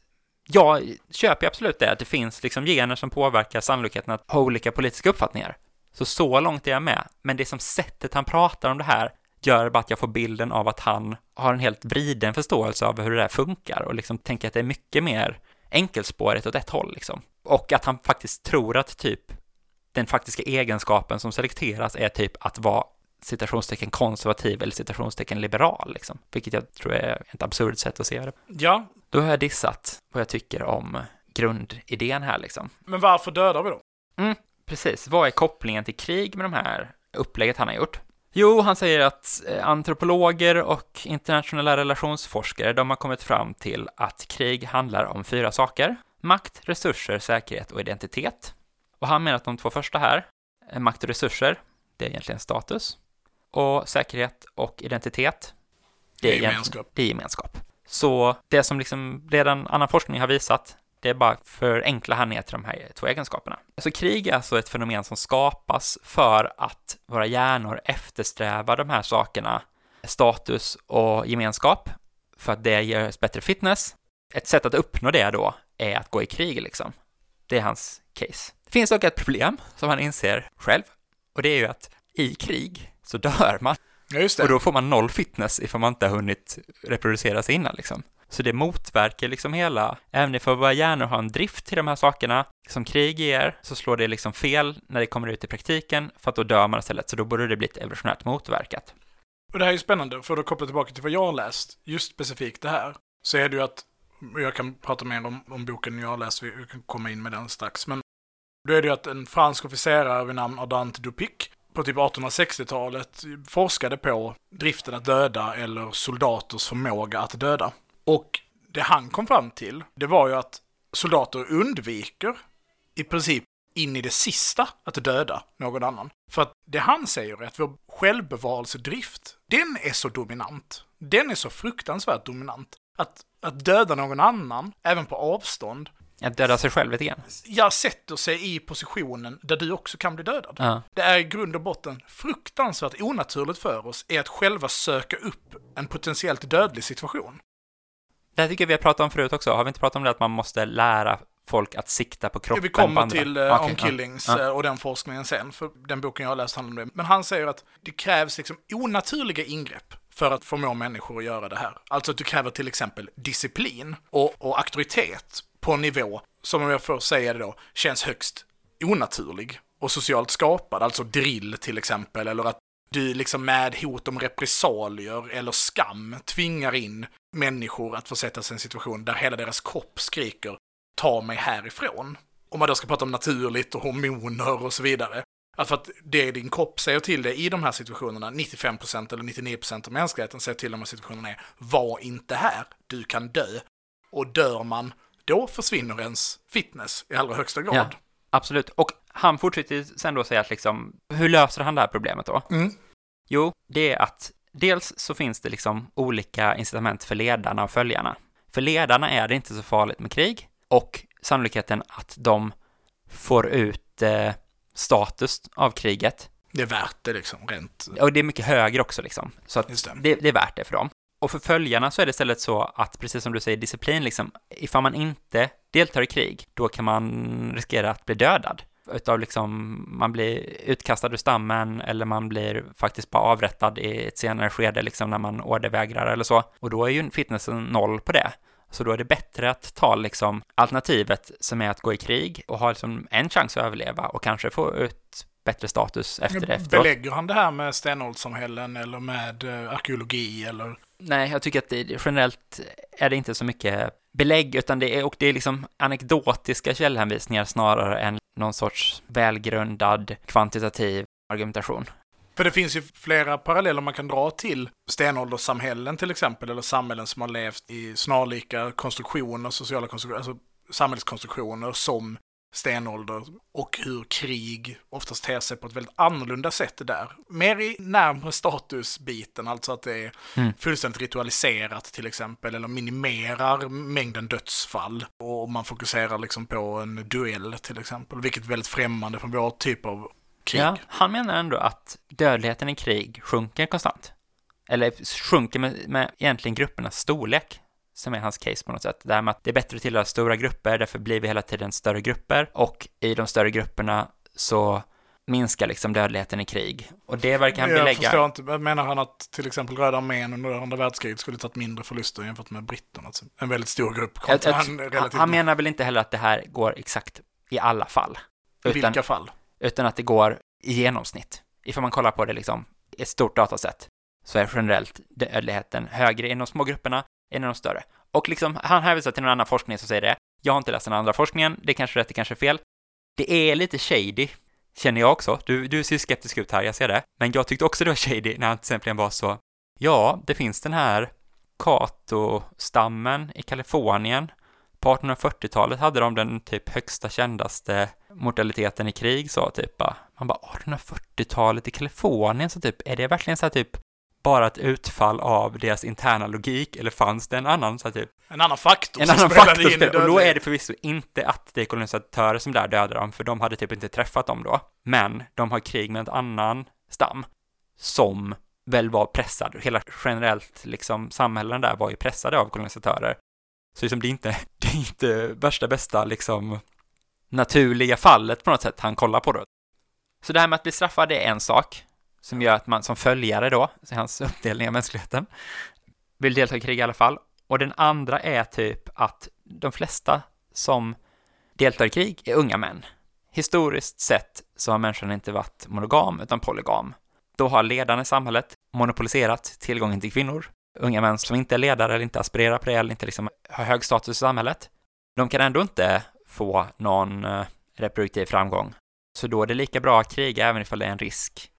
jag köper absolut det, att det finns liksom gener som påverkar sannolikheten att ha olika politiska uppfattningar. Så så långt är jag med. Men det som sättet han pratar om det här gör bara att jag får bilden av att han har en helt vriden förståelse av hur det där funkar och liksom tänker att det är mycket mer enkelspårigt åt ett håll liksom. Och att han faktiskt tror att typ den faktiska egenskapen som selekteras är typ att vara citationstecken konservativ eller citationstecken liberal, liksom. Vilket jag tror är ett absurt sätt att se det. Ja, Då har jag dissat vad jag tycker om grundidén här, liksom. men varför dödar vi då? Precis, vad är kopplingen till krig med de här upplägget han har gjort? Jo, han säger att eh, antropologer och internationella relationsforskare, de har kommit fram till att krig handlar om fyra saker. Makt, resurser, säkerhet och identitet. Och han menar att de två första här, eh, makt och resurser, det är egentligen status. Och säkerhet och identitet, det är, Det är gemenskap. Det är gemenskap. Så det som liksom redan annan forskning har visat, det är bara för enkla här ner till de här två egenskaperna. Så krig är alltså ett fenomen som skapas för att våra hjärnor eftersträvar de här sakerna, status och gemenskap, för att det ger oss bättre fitness. Ett sätt att uppnå det då är att gå i krig liksom. Det är hans case. Det finns dock ett problem som han inser själv, och det är ju att i krig så dör man. Ja. Och då får man noll fitness ifall man inte har hunnit reproducera sig innan liksom. Så det motverkar liksom hela, även ifall våra hjärnor har en drift till de här sakerna som krig ger, så slår det liksom fel när det kommer ut i praktiken, för att då dör man istället, så då borde det bli evolutionärt motverkat. Och det här är ju spännande, för att koppla tillbaka till vad jag har läst, just specifikt det här, så är det ju att, jag kan prata mer om, om boken jag har läst, vi kan komma in med den strax, men då är det ju att en fransk officerare vid namn Ardant Dupic på typ 1860-talet forskade på driften att döda eller soldaters förmåga att döda. Och det han kom fram till, det var ju att soldater undviker i princip in i det sista att döda någon annan. För att det han säger är att vår självbevarelsedrift, den är så dominant. Den är så fruktansvärt dominant. Att, att döda någon annan, även på avstånd, att döda sig själv lite grann. jag sätter sig i positionen där du också kan bli dödad. Ja. Det är i grund och botten fruktansvärt onaturligt för oss är att själva söka upp en potentiellt dödlig situation. Det här tycker jag vi har pratat om förut också. Har vi inte pratat om det att man måste lära folk att sikta på kroppen Vi kommer till uh, Okej, On ja. Killings Ja. eh, och den forskningen sen, för den boken jag har läst handlar om det. Men han säger att det krävs liksom onaturliga ingrepp för att förmå människor att göra det här. Alltså att du kräver till exempel disciplin och, och auktoritet på en nivå som, om jag får säga det då, känns högst onaturlig och socialt skapad. Alltså drill till exempel, eller att du liksom med hot om repressalier eller skam tvingar in människor att försätta sig i en situation där hela deras kropp skriker ta mig härifrån. Om man då ska prata om naturligt och hormoner och så vidare. Att för att det din kropp säger till dig i de här situationerna, 95% eller 99% av mänskligheten säger till de här situationerna är var inte här, du kan dö. Och dör man, då försvinner ens fitness i allra högsta grad. Ja. Absolut. Och han fortsätter sen då säga att liksom, hur löser han det här problemet då? Mm. Jo, det är att dels så finns det liksom olika incitament för ledarna och följarna. För ledarna är det inte så farligt med krig och sannolikheten att de får ut eh, status av kriget, Det är värt det liksom, rent. och det är mycket högre också liksom. Så att det. det, det är värt det för dem. Och för följarna så är det istället så att, precis som du säger, disciplin liksom, ifall man inte deltar i krig, då kan man riskera att bli dödad. Utav liksom, man blir utkastad ur stammen eller man blir faktiskt bara avrättad i ett senare skede, liksom när man ordervägrar eller så. Och då är ju fitnessen noll på det. Så då är det bättre att ta liksom alternativet som är att gå i krig och ha liksom en chans att överleva och kanske få ut bättre status efter det efteråt. Belägger han det här med stenålderssamhällen eller med eh, arkeologi eller? Nej, jag tycker att det, generellt är det inte så mycket belägg, utan det är, och det är liksom anekdotiska källhänvisningar snarare än någon sorts välgrundad kvantitativ argumentation. För det finns ju flera paralleller man kan dra till stenålderssamhällen till exempel, eller samhällen som har levt i snarlika konstruktioner, sociala konstruktioner, alltså samhällskonstruktioner som stenålder och hur krig oftast ter sig på ett väldigt annorlunda sätt där. Mer i närmare statusbiten, alltså att det är Mm. fullständigt ritualiserat till exempel, eller minimerar mängden dödsfall. Och man fokuserar liksom på en duell till exempel, vilket är väldigt främmande från vår typ av krig. Ja, han menar ändå att dödligheten i krig sjunker konstant. eller sjunker med, med egentligen gruppernas storlek som är hans case på något sätt. Det här med att det är bättre att tillhöra stora grupper, därför blir vi hela tiden större grupper och i de större grupperna så minskar liksom dödligheten i krig. Och det verkar han Jag belägga. förstår inte. Menar han att till exempel Röda armén under andra världskriget skulle tagit mindre förluster jämfört med britterna? Alltså en väldigt stor grupp Jag, kontra jag, han, relativt... han menar väl inte heller att det här går exakt i alla fall. I Utan, vilka fall? utan att det går i genomsnitt. Ifall man kollar på det liksom i ett stort datasätt så är generellt dödligheten högre i de en av de större. Och liksom, han hänvisar till någon annan forskning som säger det. Jag har inte läst den andra forskningen, det är kanske är rätt, det kanske är fel. Det är lite shady, känner jag också. Du, du ser skeptisk ut här, jag ser det. Men jag tyckte också det var shady när han till exempel var så, ja, det finns den här Kato-stammen i Kalifornien. På 1840-talet hade de den typ högsta kändaste mortaliteten i krig, så typ. Man bara, 1840-talet i Kalifornien, så typ, är det verkligen så här typ bara ett utfall av deras interna logik, eller fanns det en annan så här, typ En annan faktor en som annan spelade faktor in i spelar, och då är det förvisso inte att det är kolonisatörer som där dödar dem, för de hade typ inte träffat dem då. Men de har krig med en annan stam som väl var pressad. Hela generellt liksom samhällen där var ju pressade av kolonisatörer. Så liksom det är inte, [laughs] det är inte värsta bästa liksom naturliga fallet på något sätt han kollar på då. Så det här med att bli straffad är en sak som gör att man som följare då, så hans uppdelning av mänskligheten, vill delta i krig i alla fall. Och den andra är typ att de flesta som deltar i krig är unga män. Historiskt sett så har människan inte varit monogam utan polygam. Då har ledarna i samhället monopoliserat tillgången till kvinnor. Unga män som inte är ledare eller inte aspirerar på det eller inte liksom har hög status i samhället. De kan ändå inte få någon eh, reproduktiv framgång. Så då är det lika bra att kriga även ifall det är en risk.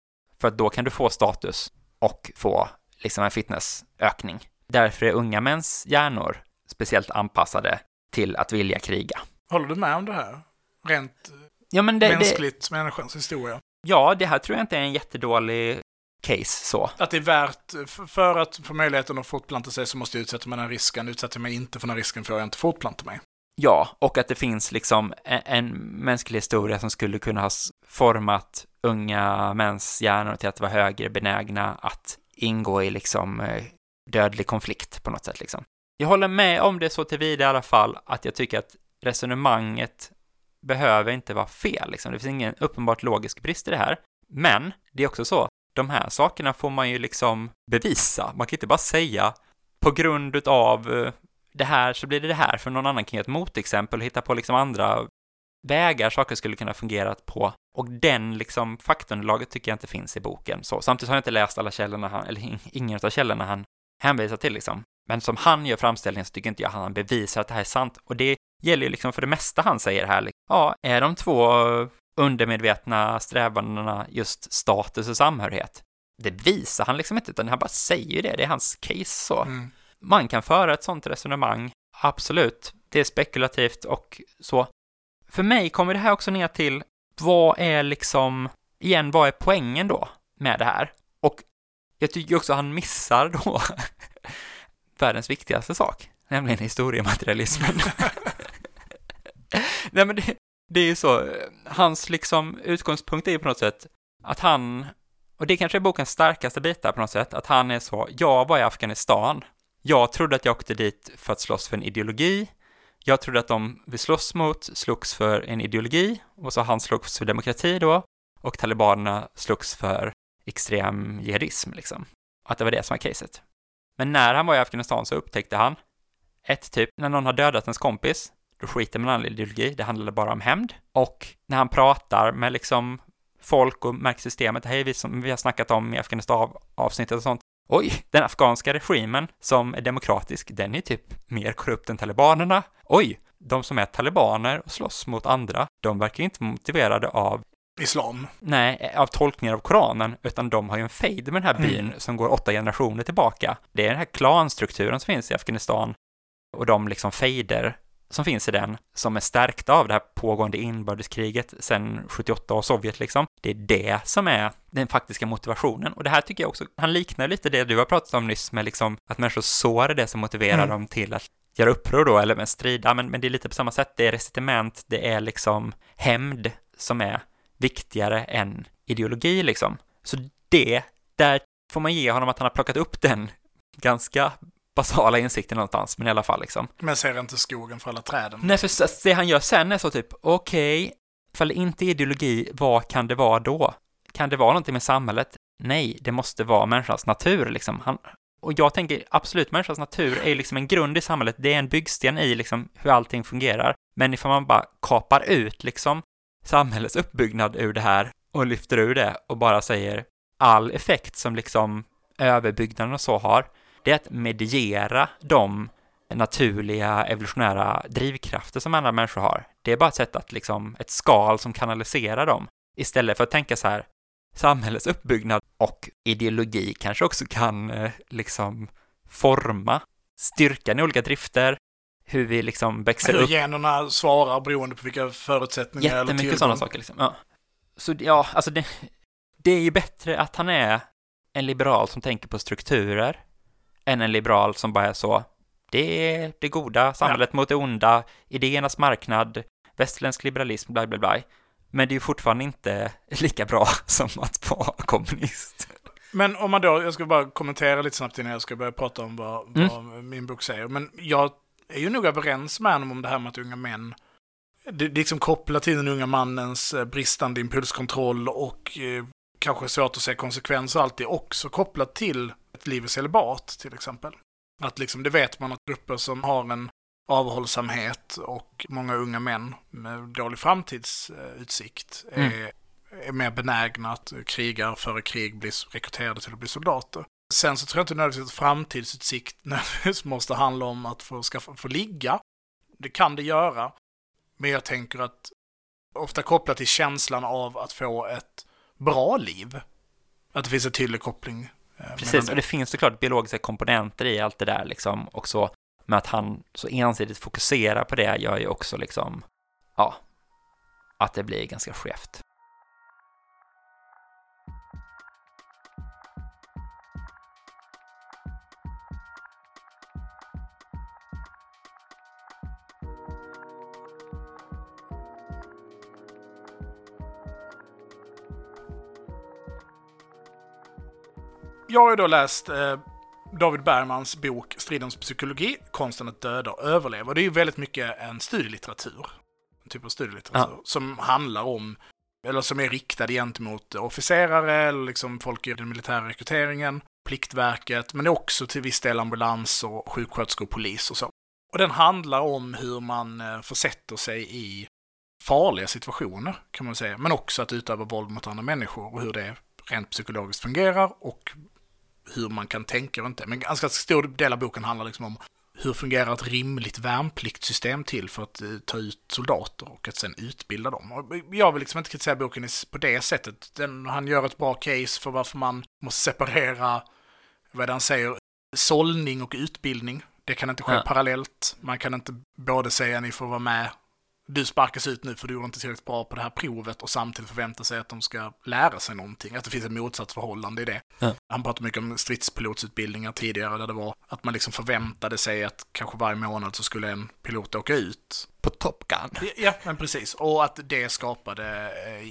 För att då kan du få status och få liksom en fitnessökning. Därför är unga mäns hjärnor speciellt anpassade till att vilja kriga. Håller du med om det här? Rent Ja, men det, det, mänskligt, människans historia. ja, det här tror jag inte är en jättedålig case så. Att det är värt, för att få möjligheten att fortplanta sig så måste jag utsätta mig den risken. Utsätter jag mig inte för den risken får jag inte fortplanta mig. Ja, och att det finns liksom en, en mänsklig historia som skulle kunna ha format unga mäns hjärnor till att vara högre benägna att ingå i liksom eh, dödlig konflikt på något sätt liksom. Jag håller med om det så tillvida i alla fall att jag tycker att resonemanget behöver inte vara fel liksom. Det finns ingen uppenbart logisk brist i det här. Men det är också så, de här sakerna får man ju liksom bevisa. Man kan inte bara säga på grund av eh, det här så blir det det här, för någon annan kan ge ett motexempel och hitta på liksom andra vägar saker skulle kunna fungera på. Och den liksom faktunderlaget tycker jag inte finns i boken. Så, samtidigt har jag inte läst alla källorna han, eller ingen av källorna han hänvisar till liksom. Men som han gör framställningen så tycker inte jag han bevisar att det här är sant. Och det gäller ju liksom för det mesta han säger här. Ja, är de två undermedvetna strävandena just status och samhörighet? Det visar han liksom inte, utan han bara säger ju det. Det är hans case så. Mm. Man kan föra ett sånt resonemang, absolut. Det är spekulativt och så. För mig kommer det här också ner till vad är liksom, igen, vad är poängen då med det här? Och jag tycker också han missar då [laughs] världens viktigaste sak, nämligen historiematerialismen. [laughs] Nej men det, det är ju så, hans liksom utgångspunkt är ju på något sätt att han, och det kanske är bokens starkaste bitar på något sätt, att han är så, jag var i Afghanistan, jag trodde att jag åkte dit för att slåss för en ideologi, jag trodde att de vi slåss mot slogs för en ideologi, och så han slogs för demokrati då, och talibanerna slogs för extrem jihadism liksom. Att det var det som var caset. Men när han var i Afghanistan så upptäckte han ett typ, när någon har dödat ens kompis, då skiter man i ideologi, det handlade bara om hämnd. Och när han pratar med liksom folk och märker systemet, hej, vi som vi har snackat om i Afghanistan-avsnittet och sånt, oj, den afghanska regimen som är demokratisk, den är typ mer korrupt än talibanerna. Oj, de som är talibaner och slåss mot andra, de verkar inte motiverade av Islam. Nej, av tolkningar av Koranen, utan de har ju en fejd med den här byn Mm. som går åtta generationer tillbaka. Det är den här klanstrukturen som finns i Afghanistan och de liksom fejder som finns i den, som är stärkta av det här pågående inbördeskriget sedan 78 och Sovjet liksom. Det är det som är den faktiska motivationen. Och det här tycker jag också, han liknar lite det du har pratat om nyss med liksom att människor sår det som motiverar Mm. dem till att göra uppror då, eller med strida, men, men det är lite på samma sätt, det är recitament, det är liksom hämnd som är viktigare än ideologi liksom. Så det, där får man ge honom att han har plockat upp den ganska basala insikten någonstans, men i alla fall liksom. Men ser inte skogen för alla träden. Nej, för det han gör sen är så typ, okej, okay, ifall det inte är ideologi, vad kan det vara då? Kan det vara någonting med samhället? Nej, det måste vara människans natur liksom. Han, och jag tänker absolut, människans natur är liksom en grund i samhället, det är en byggsten i liksom hur allting fungerar. Men ifall man bara kapar ut liksom samhällets uppbyggnad ur det här och lyfter ur det och bara säger all effekt som liksom överbyggnaden och så har, det är att mediera de naturliga evolutionära drivkrafter som andra människor har. Det är bara ett sätt att liksom, ett skal som kanaliserar dem. Istället för att tänka så här, samhällets uppbyggnad och ideologi kanske också kan eh, liksom forma styrkan i olika drifter, hur vi liksom växer hur upp. Hur generna svarar beroende på vilka förutsättningar eller Jättemycket sådana saker liksom. Ja. Så ja, alltså det, det är ju bättre att han är en liberal som tänker på strukturer än en liberal som bara är så, det är det goda, samhället ja. mot det onda, idéernas marknad, västerländsk liberalism, bla bla bla. Men det är ju fortfarande inte [laughs] lika bra [laughs] som att vara kommunist. Men om man då, jag ska bara kommentera lite snabbt innan jag ska börja prata om vad, mm. vad min bok säger. Men jag är ju nog överens med honom om det här med att unga män, det liksom kopplat till den unga mannens eh, bristande impulskontroll och eh, kanske svårt att se konsekvenser alltid, också kopplat till ett liv i celibat till exempel. Att liksom, det vet man att grupper som har en avhållsamhet och många unga män med dålig framtidsutsikt mm. är, är mer benägna att kriga före krig bli rekryterade till att bli soldater. Sen så tror jag inte nödvändigtvis att framtidsutsikt [laughs] nödvändigtvis måste handla om att få, skaffa, få ligga. Det kan det göra. Men jag tänker att ofta kopplat till känslan av att få ett bra liv. Att det finns en tydlig koppling. Eh, Precis, och det finns såklart biologiska komponenter i allt det där liksom. Och så med att han så ensidigt fokuserar på det gör ju också liksom, ja, att det blir ganska skevt. Jag har ju då läst eh, David Bergmans bok Stridens psykologi, konsten att döda och överleva. Det är ju väldigt mycket en studielitteratur. En typ av studielitteratur. Ja. Som handlar om, eller som är riktad gentemot officerare, eller liksom folk i den militära rekryteringen, Pliktverket, men också till viss del ambulans och sjuksköterskor och polis och så. Och den handlar om hur man eh, försätter sig i farliga situationer, kan man säga. Men också att utöva våld mot andra människor och hur det rent psykologiskt fungerar och hur man kan tänka och inte. Men ganska stor del av boken handlar liksom om hur fungerar ett rimligt värnpliktssystem till för att eh, ta ut soldater och att sen utbilda dem. Och jag vill liksom inte kritisera boken på det sättet. Den, han gör ett bra case för varför man måste separera, vad han säger, sållning och utbildning. Det kan inte ske ja. parallellt. Man kan inte både säga ni får vara med du sparkas ut nu för du gjorde inte tillräckligt bra på det här provet och samtidigt förvänta sig att de ska lära sig någonting. Att det finns ett motsatsförhållande i det. Ja. Han pratade mycket om stridspilotsutbildningar tidigare där det var att man liksom förväntade sig att kanske varje månad så skulle en pilot åka ut. På Top Gun? Ja, men precis. Och att det skapade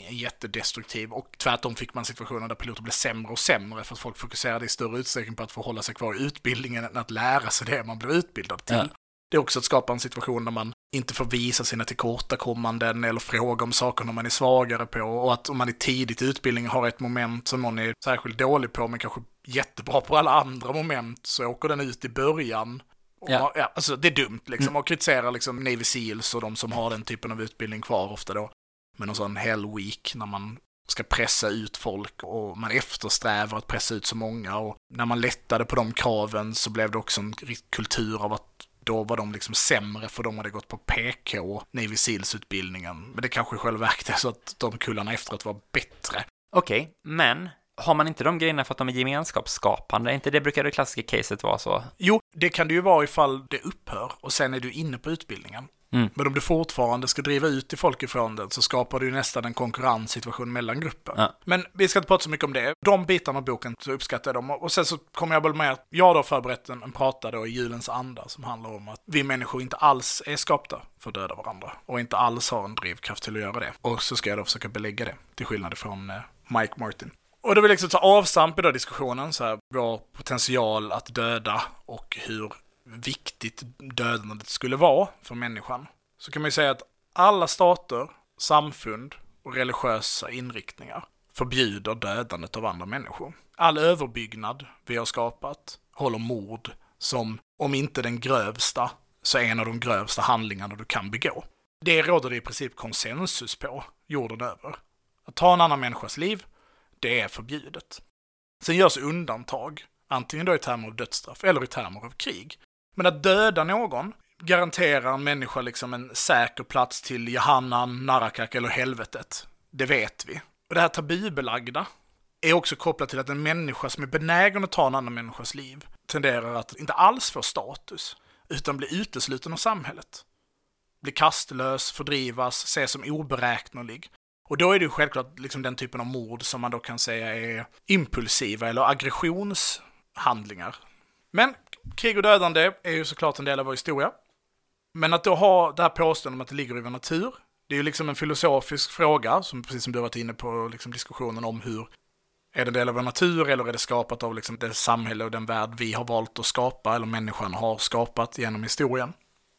en jättedestruktiv och tvärtom fick man situationer där piloter blev sämre och sämre för att folk fokuserade i större utsträckning på att få hålla sig kvar i utbildningen än att lära sig det man blev utbildad till. Ja. Det är också att skapa en situation där man inte får visa sina tillkortakommanden eller fråga om saker när man är svagare på. Och att om man i tidigt utbildning har ett moment som någon är särskilt dålig på men kanske jättebra på alla andra moment så åker den ut i början. Ja. ja alltså det är dumt liksom. Mm. Och kritisera liksom Navy Seals och de som har den typen av utbildning kvar ofta då. Med någon sån hell week när man ska pressa ut folk och man eftersträvar att pressa ut så många och när man lättade på de kraven så blev det också en kultur av att då var de liksom sämre för de hade gått på PK, Navy Seals-utbildningen. Men det kanske i själva verket är så att de kullarna efteråt var bättre. Okej, okay, men har man inte de grejerna för att de är gemenskapsskapande? Är inte det brukar det klassiska caset vara så? Jo, det kan det ju vara ifall det upphör och sen är du inne på utbildningen. Mm. Men om du fortfarande ska driva ut till folk ifrån den så skapar du ju nästan en konkurrenssituation mellan grupper. Ja. Men vi ska inte prata så mycket om det. De bitarna av boken så uppskattar jag dem. Och sen så kommer jag väl med att jag har då förberett en, en prata då i julens anda som handlar om att vi människor inte alls är skapta för att döda varandra. Och inte alls har en drivkraft till att göra det. Och så ska jag då försöka belägga det, till skillnad från eh, Mike Martin. Och då vill jag liksom ta avstamp i den diskussionen, så här, vår potential att döda och hur viktigt dödandet skulle vara för människan. Så kan man ju säga att alla stater, samfund och religiösa inriktningar förbjuder dödandet av andra människor. All överbyggnad vi har skapat håller mord som, om inte den grövsta, så är en av de grövsta handlingarna du kan begå. Det råder det i princip konsensus på, jorden över. Att ta en annan människas liv, det är förbjudet. Sen görs undantag, antingen då i termer av dödsstraff eller i termer av krig. Men att döda någon garanterar en människa liksom en säker plats till Jahannan, Narakak eller helvetet. Det vet vi. Och det här tabubelagda är också kopplat till att en människa som är benägen att ta en annan människas liv tenderar att inte alls få status, utan bli utesluten av samhället. Bli kastlös, fördrivas, ses som oberäknelig. Och då är det ju självklart liksom den typen av mord som man då kan säga är impulsiva eller aggressionshandlingar. Men krig och dödande är ju såklart en del av vår historia. Men att då ha det här påståendet om att det ligger i vår natur, det är ju liksom en filosofisk fråga, som precis som du varit inne på liksom diskussionen om hur är det en del av vår natur eller är det skapat av liksom det samhälle och den värld vi har valt att skapa eller människan har skapat genom historien?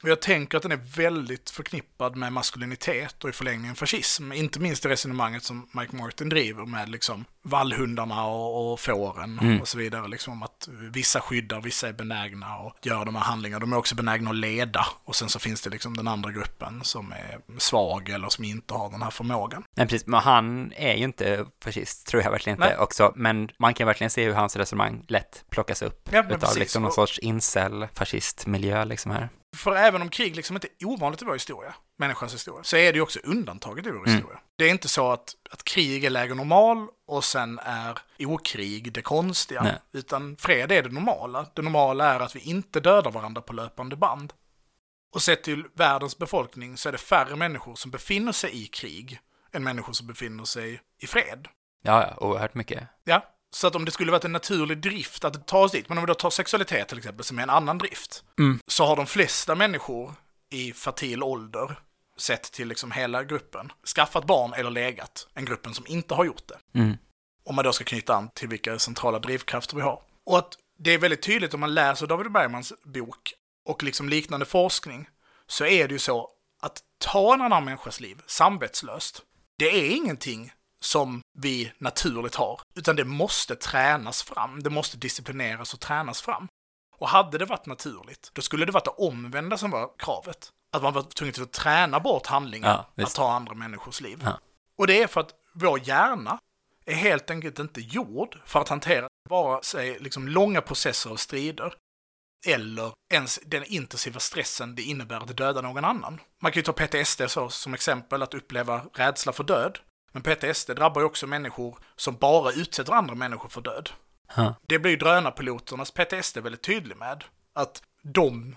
Och jag tänker att den är väldigt förknippad med maskulinitet och i förlängningen fascism. Inte minst det resonemanget som Mike Martin driver med liksom vallhundarna och, och fåren mm. och så vidare. Liksom att vissa skyddar, vissa är benägna att göra de här handlingarna. De är också benägna att leda. Och sen så finns det liksom den andra gruppen som är svag eller som inte har den här förmågan. Nej, precis. Men han är ju inte fascist, tror jag verkligen inte Nej. också. Men man kan verkligen se hur hans resonemang lätt plockas upp ja, utav liksom någon sorts incel fascistmiljö liksom här. För även om krig liksom inte är ovanligt i vår historia, människans historia, så är det ju också undantaget i vår mm. historia. Det är inte så att, att krig är läge normal och sen är okrig det konstiga, Nej. utan fred är det normala. Det normala är att vi inte dödar varandra på löpande band. Och sett till världens befolkning så är det färre människor som befinner sig i krig än människor som befinner sig i fred. Ja, ja, oerhört mycket. Ja, så att om det skulle varit en naturlig drift att ta oss dit, men om vi då tar sexualitet till exempel, som är en annan drift, mm. så har de flesta människor i fertil ålder, sett till liksom hela gruppen, skaffat barn eller legat, en gruppen som inte har gjort det. Mm. Om man då ska knyta an till vilka centrala drivkrafter vi har. Och att det är väldigt tydligt om man läser David Bergmans bok och liksom liknande forskning, så är det ju så att ta en annan människas liv samvetslöst, det är ingenting som vi naturligt har, utan det måste tränas fram. Det måste disciplineras och tränas fram. Och hade det varit naturligt, då skulle det varit det omvända som var kravet. Att man var tvungen att träna bort handlingen ja, att ta andra människors liv. Ja. Och det är för att vår hjärna är helt enkelt inte gjord för att hantera vare sig liksom långa processer av strider eller ens den intensiva stressen det innebär att döda någon annan. Man kan ju ta PTSD så, som exempel, att uppleva rädsla för död. Men PTSD drabbar ju också människor som bara utsätter andra människor för död. Huh. Det blir ju drönarpiloternas PTSD väldigt tydlig med. Att de,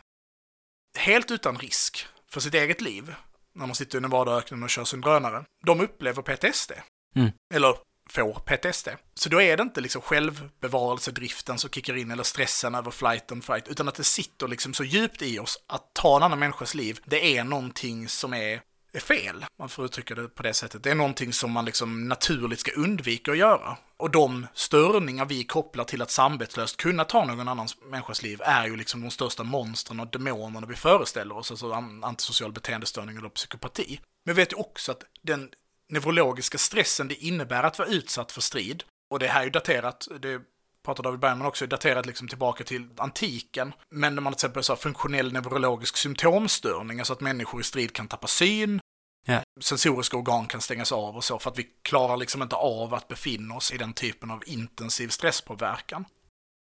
helt utan risk för sitt eget liv, när de sitter i Nevadaöknen och kör sin drönare, de upplever PTSD. Mm. Eller får PTSD. Så då är det inte liksom självbevarelsedriften som kickar in eller stressen över flight and fight, utan att det sitter liksom så djupt i oss att ta en annan människas liv, det är någonting som är är fel. Man får uttrycka det på det sättet. Det är någonting som man liksom naturligt ska undvika att göra. Och de störningar vi kopplar till att samvetslöst kunna ta någon annans människas liv är ju liksom de största monstren och demonerna vi föreställer oss, alltså antisocial beteendestörning eller psykopati. Men vi vet ju också att den neurologiska stressen det innebär att vara utsatt för strid, och det här är ju daterat, det pratar David Bergman också, daterat liksom tillbaka till antiken. Men när man till exempel sa funktionell neurologisk symptomstörning, alltså att människor i strid kan tappa syn, ja. sensoriska organ kan stängas av och så, för att vi klarar liksom inte av att befinna oss i den typen av intensiv stresspåverkan.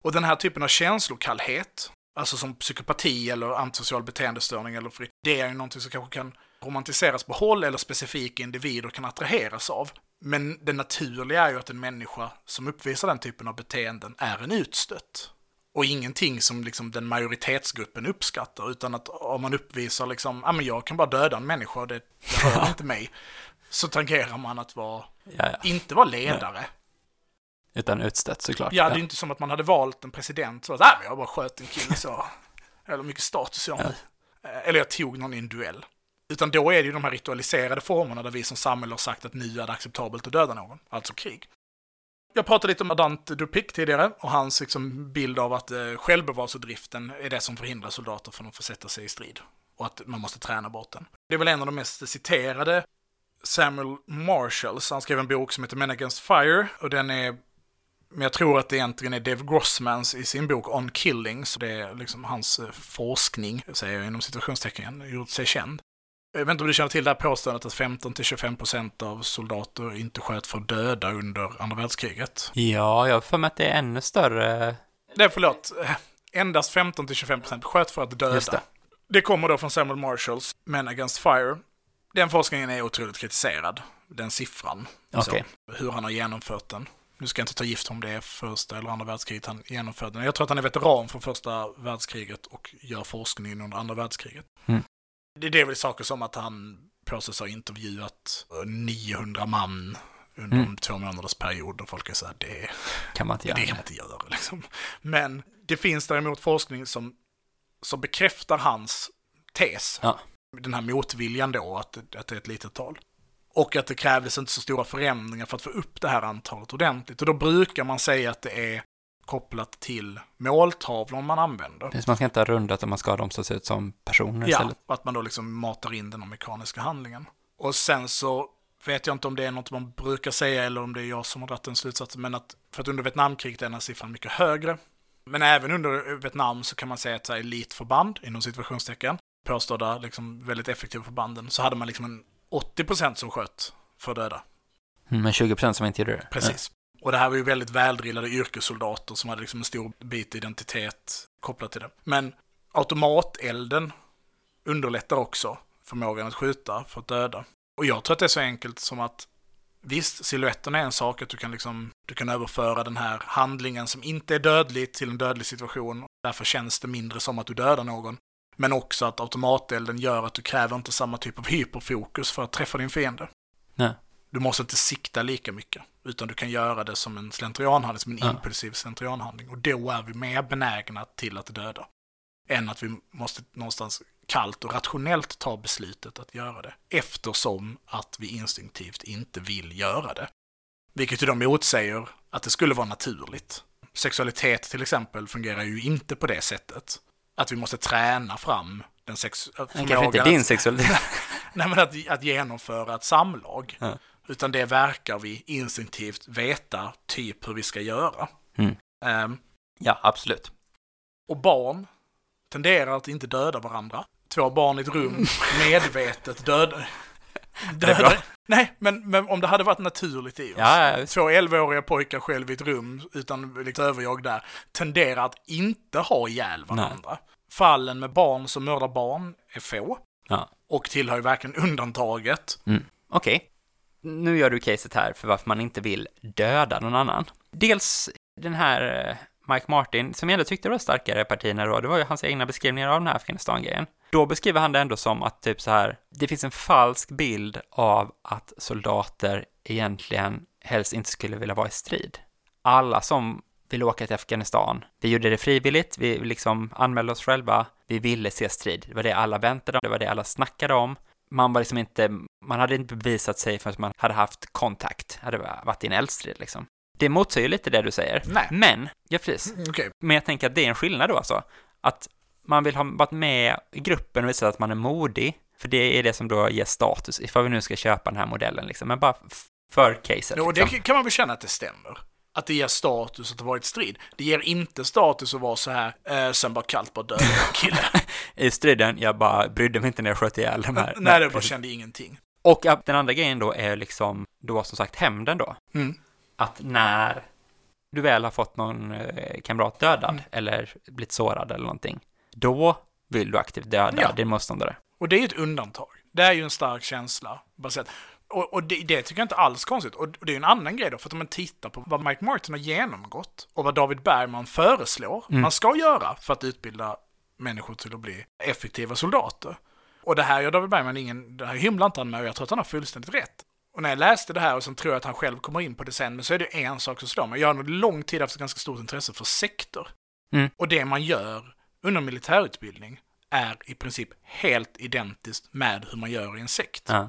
Och den här typen av känslokallhet, alltså som psykopati eller antisocial beteendestörning eller fri, det är ju någonting som kanske kan romantiseras på håll eller specifika individer kan attraheras av. Men det naturliga är ju att en människa som uppvisar den typen av beteenden är en utstött. Och ingenting som liksom den majoritetsgruppen uppskattar, utan att om man uppvisar liksom, ja men jag kan bara döda en människa, det, rör inte mig. Så tangerar man att vara, ja, ja. inte vara ledare. Nej. Utan utstött såklart. Ja, det är inte som att man hade valt en president så att, nej jag bara sköt en kille så. [laughs] Eller mycket status jag har ja. Eller jag tog någon i en duell. Utan då är det ju de här ritualiserade formerna där vi som samhälle har sagt att nu är det acceptabelt att döda någon, alltså krig. Jag pratade lite om Adant Dupik tidigare och hans liksom, bild av att eh, självbevarelsedriften är det som förhindrar soldater från att försätta sig i strid. Och att man måste träna bort den. Det är väl en av de mest citerade Samuel Marshalls. Han skrev en bok som heter Men Against Fire och den är men jag tror att det egentligen är Dave Grossmans i sin bok On Killing, så det är liksom hans eh, forskning, säger jag inom situationstecken, gjort sig känd. Jag vet inte om du känner till det här påståendet att 15-25% av soldater inte sköt för döda under andra världskriget. Ja, jag har för mig att det är ännu större. Nej, förlåt. Endast 15-25% sköt för att döda. Just det. det kommer då från Samuel Marshalls Men Against Fire. Den forskningen är otroligt kritiserad, den siffran. Okej. Så, hur han har genomfört den. Nu ska jag inte ta gift om det är första eller andra världskriget han genomförde den. Jag tror att han är veteran från första världskriget och gör forskning under andra världskriget. Mm. Det, är väl saker som att han påstås ha intervjuat 900 man under Mm. en två månaders period och folk är så här, det, Kan man inte göra. det kan man inte göra. Liksom. Men det finns däremot forskning som, som bekräftar hans tes. Ja. Den här motviljan då, att, att det är ett litet tal. Och att det krävdes inte så stora förändringar för att få upp det här antalet ordentligt. Och då brukar man säga att det är kopplat till måltavlor man använder. Precis, Man ska inte ha rundat om man ska ha dem som ser ut som personer Ja, istället. att man då liksom matar in den mekaniska handlingen. Och sen så vet jag inte om det är något man brukar säga eller om det är jag som har dragit den slutsatsen, men att för att under Vietnamkriget är den här siffran mycket högre. Men även under Vietnam så kan man säga att så här elitförband, inom situationstecken, påstådda liksom väldigt effektiva förbanden, så hade man liksom en 80% som sköt för döda. Mm, Men 20% som inte gjorde det. Precis. Och det här var ju väldigt väldrillade yrkessoldater som hade liksom en stor bit identitet kopplat till det. Men automatelden underlättar också förmågan att skjuta för att döda. Och jag tror att det är så enkelt som att visst, siluetten är en sak, att du kan liksom, du kan överföra den här handlingen som inte är dödlig till en dödlig situation. Därför känns det mindre som att du dödar någon. Men också att automatelden gör att du kräver inte samma typ av hyperfokus för att träffa din fiende. Nej. Du måste inte sikta lika mycket, utan du kan göra det som en slentrianhandling, som en Ja. impulsiv slentrianhandling. Och då är vi mer benägna till att döda. Än att vi måste någonstans kallt och rationellt ta beslutet att göra det. Eftersom att vi instinktivt inte vill göra det. Vilket ju då motsäger att det skulle vara naturligt. Sexualitet till exempel fungerar ju inte på det sättet. Att vi måste träna fram den sex... Men kanske inte din sexualitet. [laughs] Nej, men att, att genomföra ett samlag. Ja. Utan det verkar vi instinktivt veta typ hur vi ska göra. Mm. Ehm, ja, absolut. och barn tenderar att inte döda varandra. Två barn i ett rum medvetet [laughs] döda. är bra. Nej, men, men om det hade varit naturligt i oss. Ja, ja. Två 11-åriga pojkar själv i ett rum utan liksom överjag där tenderar att inte ha ihjäl varandra. Fallen med barn som mördar barn är få Ja. och tillhör verkligen undantaget. Mm. Okej. Nu gör du caset här för varför man inte vill döda någon annan. Dels den här eh, Mike Martin, som jag ändå tyckte var starkare partierna då, det var ju hans egna beskrivningar av den här Afghanistan-grejen. Då beskriver han det ändå som att typ så här, det finns en falsk bild av att soldater egentligen helst inte skulle vilja vara i strid. Alla som vill åka till Afghanistan, vi gjorde det frivilligt, vi liksom anmälde oss själva, vi ville se strid. Det var det alla väntade om, det var det alla snackade om. Man var liksom inte, man hade inte bevisat sig förrän man hade haft kontakt, hade varit i en eldstrid liksom. Det motsäger lite det du säger. Nej. Men, ja precis. Okej, Men jag tänker att det är en skillnad då alltså. Att man vill ha varit med i gruppen och visa att man är modig. För det är det som då ger status, ifall vi nu ska köpa den här modellen liksom. Men bara för caset och det liksom. kan man väl känna att det stämmer. Att det ger status att det varit strid. Det ger inte status att vara så här, eh, sen bara kallt bara döda [laughs] kille. I striden, jag bara brydde mig inte när jag sköt ihjäl de här. [laughs] Nej, det bara kände ingenting. Och ja, den andra grejen då är liksom, då som sagt hämnden då. Mm. Att när du väl har fått någon eh, kamrat dödad Mm. eller blivit sårad eller någonting, då vill du aktivt döda Ja. din motståndare. Och det är ju ett undantag. Det är ju en stark känsla. Baserat. Och, och det, det tycker jag inte alls konstigt. Och det är en annan grej då, för att om man tittar på vad Mike Martin har genomgått och vad David Bergman föreslår Mm. man ska göra för att utbilda människor till att bli effektiva soldater. Och det här gör David Bergman ingen, det här hymlar inte han med och jag tror att han har fullständigt rätt. Och när jag läste det här och sen tror jag att han själv kommer in på det sen, men så är det en sak som slår mig. Jag har under lång tid haft ett ganska stort intresse för sektor. Mm. Och det man gör under militärutbildning är i princip helt identiskt med hur man gör i en sekt. Ja.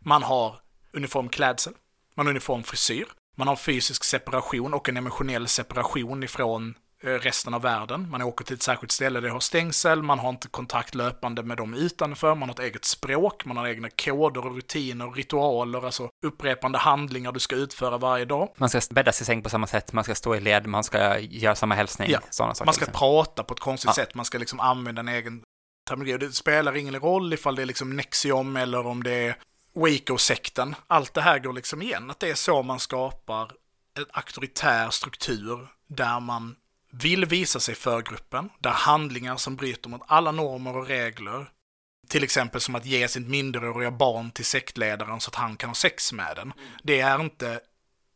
Man har uniformklädsel, man har uniformfrisyr, Man har fysisk separation och en emotionell separation ifrån eh, resten av världen. Man åker till ett särskilt ställe där det har stängsel, man har inte kontakt löpande med dem utanför, man har ett eget språk, man har egna koder och rutiner, ritualer, alltså upprepande handlingar du ska utföra varje dag. Man ska bädda sig i säng på samma sätt, man ska stå i led, man ska göra samma hälsning, Ja, sådana saker. Man ska liksom. prata på ett konstigt Ja. sätt, man ska liksom använda en egen terminologi. Det spelar ingen roll ifall det är liksom Nexium eller om det är Waco-sekten. Allt det här går liksom igen, att det är så man skapar en auktoritär struktur där man vill visa sig för gruppen, där handlingar som bryter mot alla normer och regler, till exempel som att ge sitt minderåriga barn till sektledaren så att han kan ha sex med den. Det är inte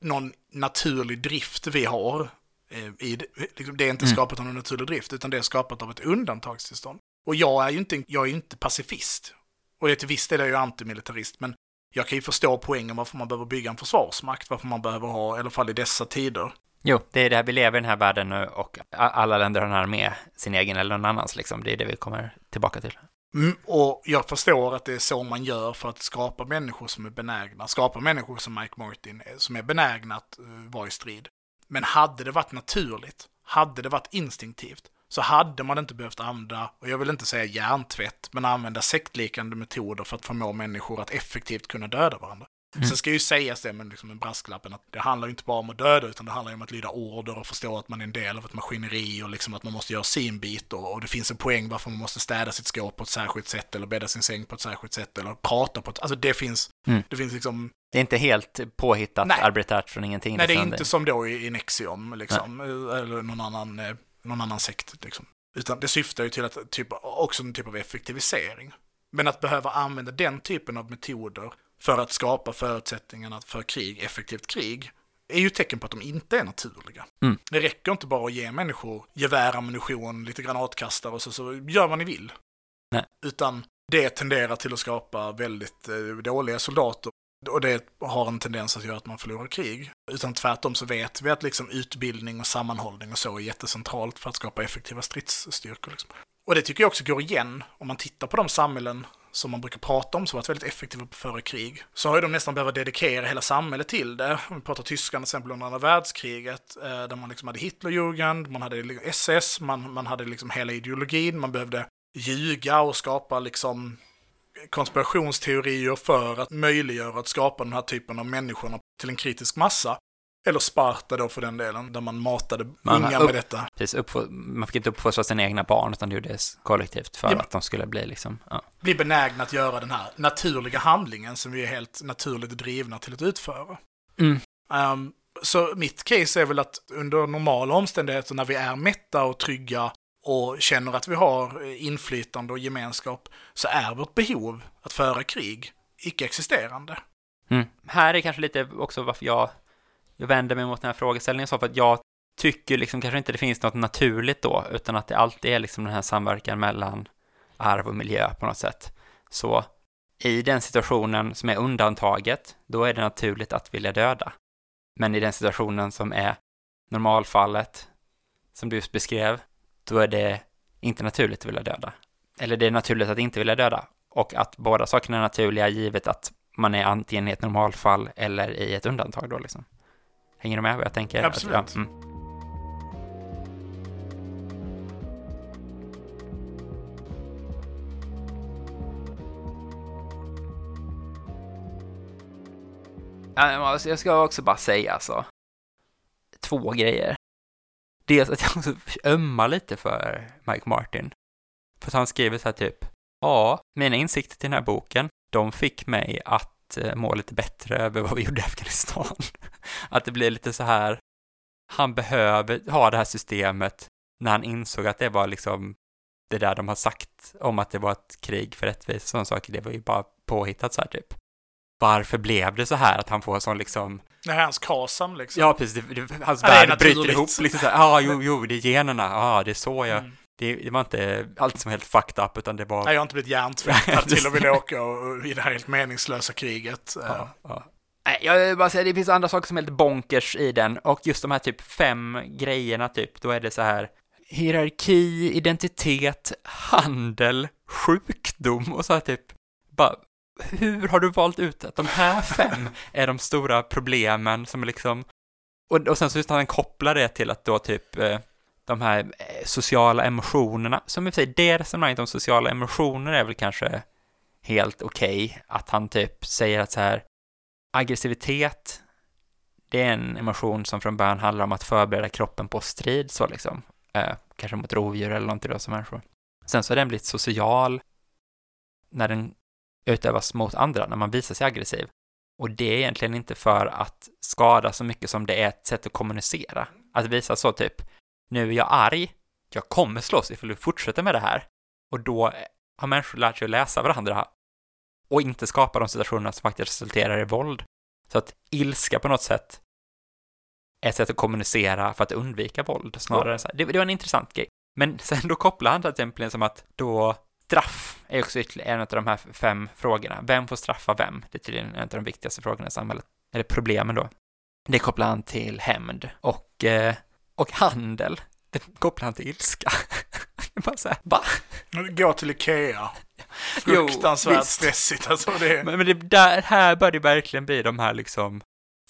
någon naturlig drift vi har. eh, I, det. Liksom, det är inte Mm. skapat av någon naturlig drift, utan det är skapat av ett undantagstillstånd. Och jag är ju inte, jag är inte pacifist. Och till viss del är jag ju antimilitarist, men jag kan ju förstå poängen varför man behöver bygga en försvarsmakt, varför man behöver ha, i alla fall i dessa tider. Jo, det är det här, vi lever i den här världen nu och alla länder har en armé, sin egen eller någon annans liksom. Det är det vi kommer tillbaka till. Mm, och jag förstår att det är så man gör för att skapa människor som är benägna, skapa människor som Mike Martin, är, som är benägna att uh, vara i strid. Men hade det varit naturligt, hade det varit instinktivt, så hade man inte behövt använda, och jag vill inte säga hjärntvätt, men använda sektliknande metoder för att förmå människor att effektivt kunna döda varandra. Mm. Sen ska ju sägas det med liksom en brasklappen att det handlar ju inte bara om att döda utan det handlar ju om att lyda order och förstå att man är en del av ett maskineri och liksom att man måste göra sin bit och, och det finns en poäng varför man måste städa sitt skåp på ett särskilt sätt eller bädda sin säng på ett särskilt sätt eller prata på ett, alltså det finns, Mm. det finns liksom, Det är inte helt påhittat, Nej. arbiträrt från ingenting. nej det är liksom. inte som då i, i Nexium liksom, eller någon annan, eh, någon annan sekt liksom. Utan det syftar ju till att, typ, också en typ av effektivisering. Men att behöva använda den typen av metoder för att skapa förutsättningarna för krig, effektivt krig, är ju tecken på att de inte är naturliga. Mm. Det räcker inte bara att ge människor gevär, ammunition, lite granatkastare och så, så gör vad ni vill. Nej. Utan det tenderar till att skapa väldigt eh, dåliga soldater. Och det har en tendens att göra att man förlorar krig. Utan tvärtom så vet vi att liksom utbildning och sammanhållning och så är jättecentralt för att skapa effektiva stridsstyrkor. Liksom. Och det tycker jag också går igen om man tittar på de samhällen som man brukar prata om som varit väldigt effektiva före krig. Så har ju de nästan behövt dedikera hela samhället till det. Om vi pratar Tyskland till exempel under andra världskriget, eh, där man liksom hade Hitlerjugend, man hade liksom SS, man, man hade liksom hela ideologin, man behövde ljuga och skapa liksom konspirationsteorier för att möjliggöra att skapa den här typen av människorna till en kritisk massa. Eller Sparta då för den delen, där man matade Man unga upp- med detta. Precis, man fick inte uppfostra sina egna barn, utan det gjordes kollektivt för Ja. att de skulle bli liksom, ja. Bli benägna att göra den här naturliga handlingen som vi är helt naturligt drivna till att utföra. Mm. Ehm, så mitt case är väl att under normala omständigheter när vi är mätta och trygga och känner att vi har eh, inflytande och gemenskap så är vårt behov att föra krig icke-existerande. Mm. Här är kanske lite också varför jag, jag vänder mig mot den här frågeställningen så för att jag tycker liksom kanske inte det finns något naturligt då, utan att det alltid är liksom den här samverkan mellan arv och miljö på något sätt. Så i den situationen som är undantaget, då är det naturligt att vilja döda. Men i den situationen som är normalfallet, som du just beskrev, då är det inte naturligt att vilja döda. Eller det är naturligt att inte vilja döda. Och att båda sakerna är naturliga givet att man är antingen i ett normalfall eller i ett undantag då liksom. Hänger du med vad jag tänker? Absolut. Att, ja, mm. Ja, alltså, Jag ska också bara säga alltså, två grejer. Dels att jag också ömmar lite för Mike Martin. För att han skriver så här typ, ja, mina insikter till den här boken, de fick mig att eh, må lite bättre över vad vi gjorde i Afghanistan. [laughs] att det blir lite så här, han behöver ha det här systemet när han insåg att det var liksom det där de har sagt om att det var ett krig för rättvisa, och sådana saker, det var ju bara påhittat så här typ. Varför blev det så här att han får sån liksom Det här är hans kasam liksom. Ja, precis. Det, det, hans Ja, värld bryter ihop. Liksom så här, ja, jo, jo, det är generna. Ja, det är så jag... Mm. Det, det var inte allt som helt fucked up, utan det var... Nej, jag har inte blivit hjärntvättad [laughs] till att vilja åka och, och, i det här helt meningslösa kriget. Eh, Ja, ja. Nej, jag vill bara säga, det finns andra saker som är lite bonkers i den, och just de här typ fem grejerna typ, då är det så här hierarki, identitet, handel, sjukdom och så här typ, bara, hur har du valt ut att de här fem är de stora problemen som liksom, och, och sen så just han kopplar det till att då typ eh, de här eh, sociala emotionerna, som i och för sig det resonemanget om sociala emotioner är väl kanske helt okej, okay, att han typ säger att så här, aggressivitet, det är en emotion som från början handlar om att förbereda kroppen på strid, så liksom, eh, kanske mot rovdjur eller någonting då som människor. Sen så har den blivit social när den utövas mot andra, när man visar sig aggressiv. Och det är egentligen inte för att skada så mycket som det är ett sätt att kommunicera. Att visa så typ, nu är jag arg, jag kommer slåss ifall du fortsätter med det här. Och då har människor lärt sig att läsa varandra och inte skapa de situationerna som faktiskt resulterar i våld. Så att ilska på något sätt är ett sätt att kommunicera för att undvika våld snarare. Ja. det, det var en intressant grej. Men [laughs] sen då kopplar han till exempel som att då straff är också ytterligare en av de här fem frågorna. Vem får straffa vem? Det är tydligen en av de viktigaste frågorna i samhället. Eller problemen då. Det kopplar han till hämnd och, eh, och handel. Det kopplar han till ilska. [laughs] Bara så här, va? Gå till Ikea. [laughs] Fruktansvärt jo, stressigt alltså. Det... Men, men det där, här bör det verkligen bli de här liksom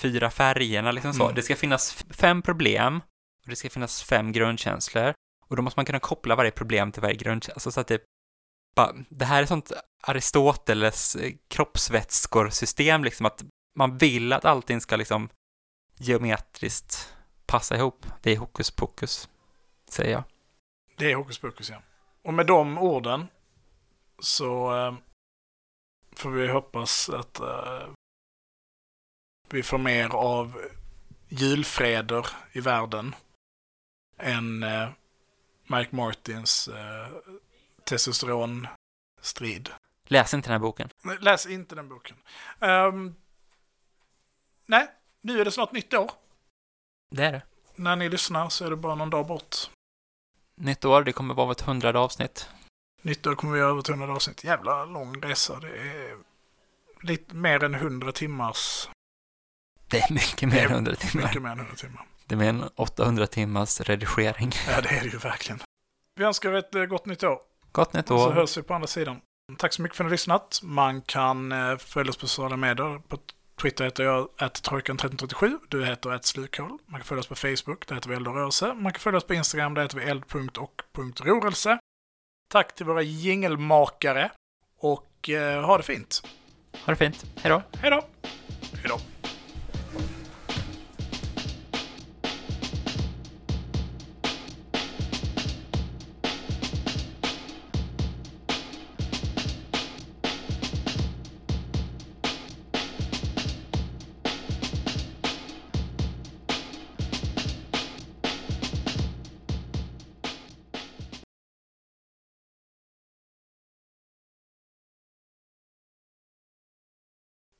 fyra färgerna liksom så. Mm. Det ska finnas fem problem och det ska finnas fem grundkänslor och då måste man kunna koppla varje problem till varje grundkänsla, alltså så att det det här är sånt Aristoteles eh, kroppsvätskor-system, liksom att man vill att allting ska liksom geometriskt passa ihop. Det är hokus pokus, säger jag. Det är hokus pokus, ja. Och med de orden så eh, får vi hoppas att eh, vi får mer av julfreder i världen än eh, Mike Martins eh, testosteronstrid. Läs inte den här boken. Läs inte den boken. Um, nej, nu är det snart nytt år. Det är det. När ni lyssnar så är det bara någon dag bort. Nytt år, det kommer vara ett hundrade avsnitt. Nytt år kommer vi över ett hundrade avsnitt. Jävla lång resa. Det är lite mer än hundra timmars... Det är mycket mer än hundra timmar. Mycket mer än hundra timmar. Det är mer än 800 timmars redigering. Ja, det är det ju verkligen. Vi önskar ett eh, gott nytt år. Gott nytt år. Så hörs vi på andra sidan. Tack så mycket för att ni har lyssnat. Man kan eh, följa oss på sociala medier. På Twitter heter jag trojkan1337. Du heter @slukhål. Man kan följa oss på Facebook. Där heter vi Eld och rörelse. Man kan följa oss på Instagram. Där heter vi eld.och.rörelse. Tack till våra jingelmakare. Och eh, ha det fint. Ha det fint. Hej då. Hej då. Hej då.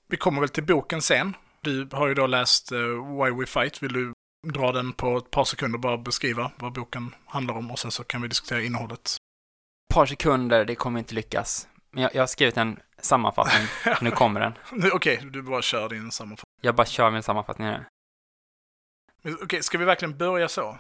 Vi kommer väl till boken sen. Du har ju då läst uh, Why We Fight. Vill du dra den på ett par sekunder och bara beskriva vad boken handlar om och sen så kan vi diskutera innehållet. Ett par sekunder, det kommer inte lyckas. Men jag, jag har skrivit en sammanfattning. [laughs] nu kommer den. Okej, okay, du bara kör din sammanfattning. Jag bara kör min sammanfattning nu. Okej, okay, ska vi verkligen börja så?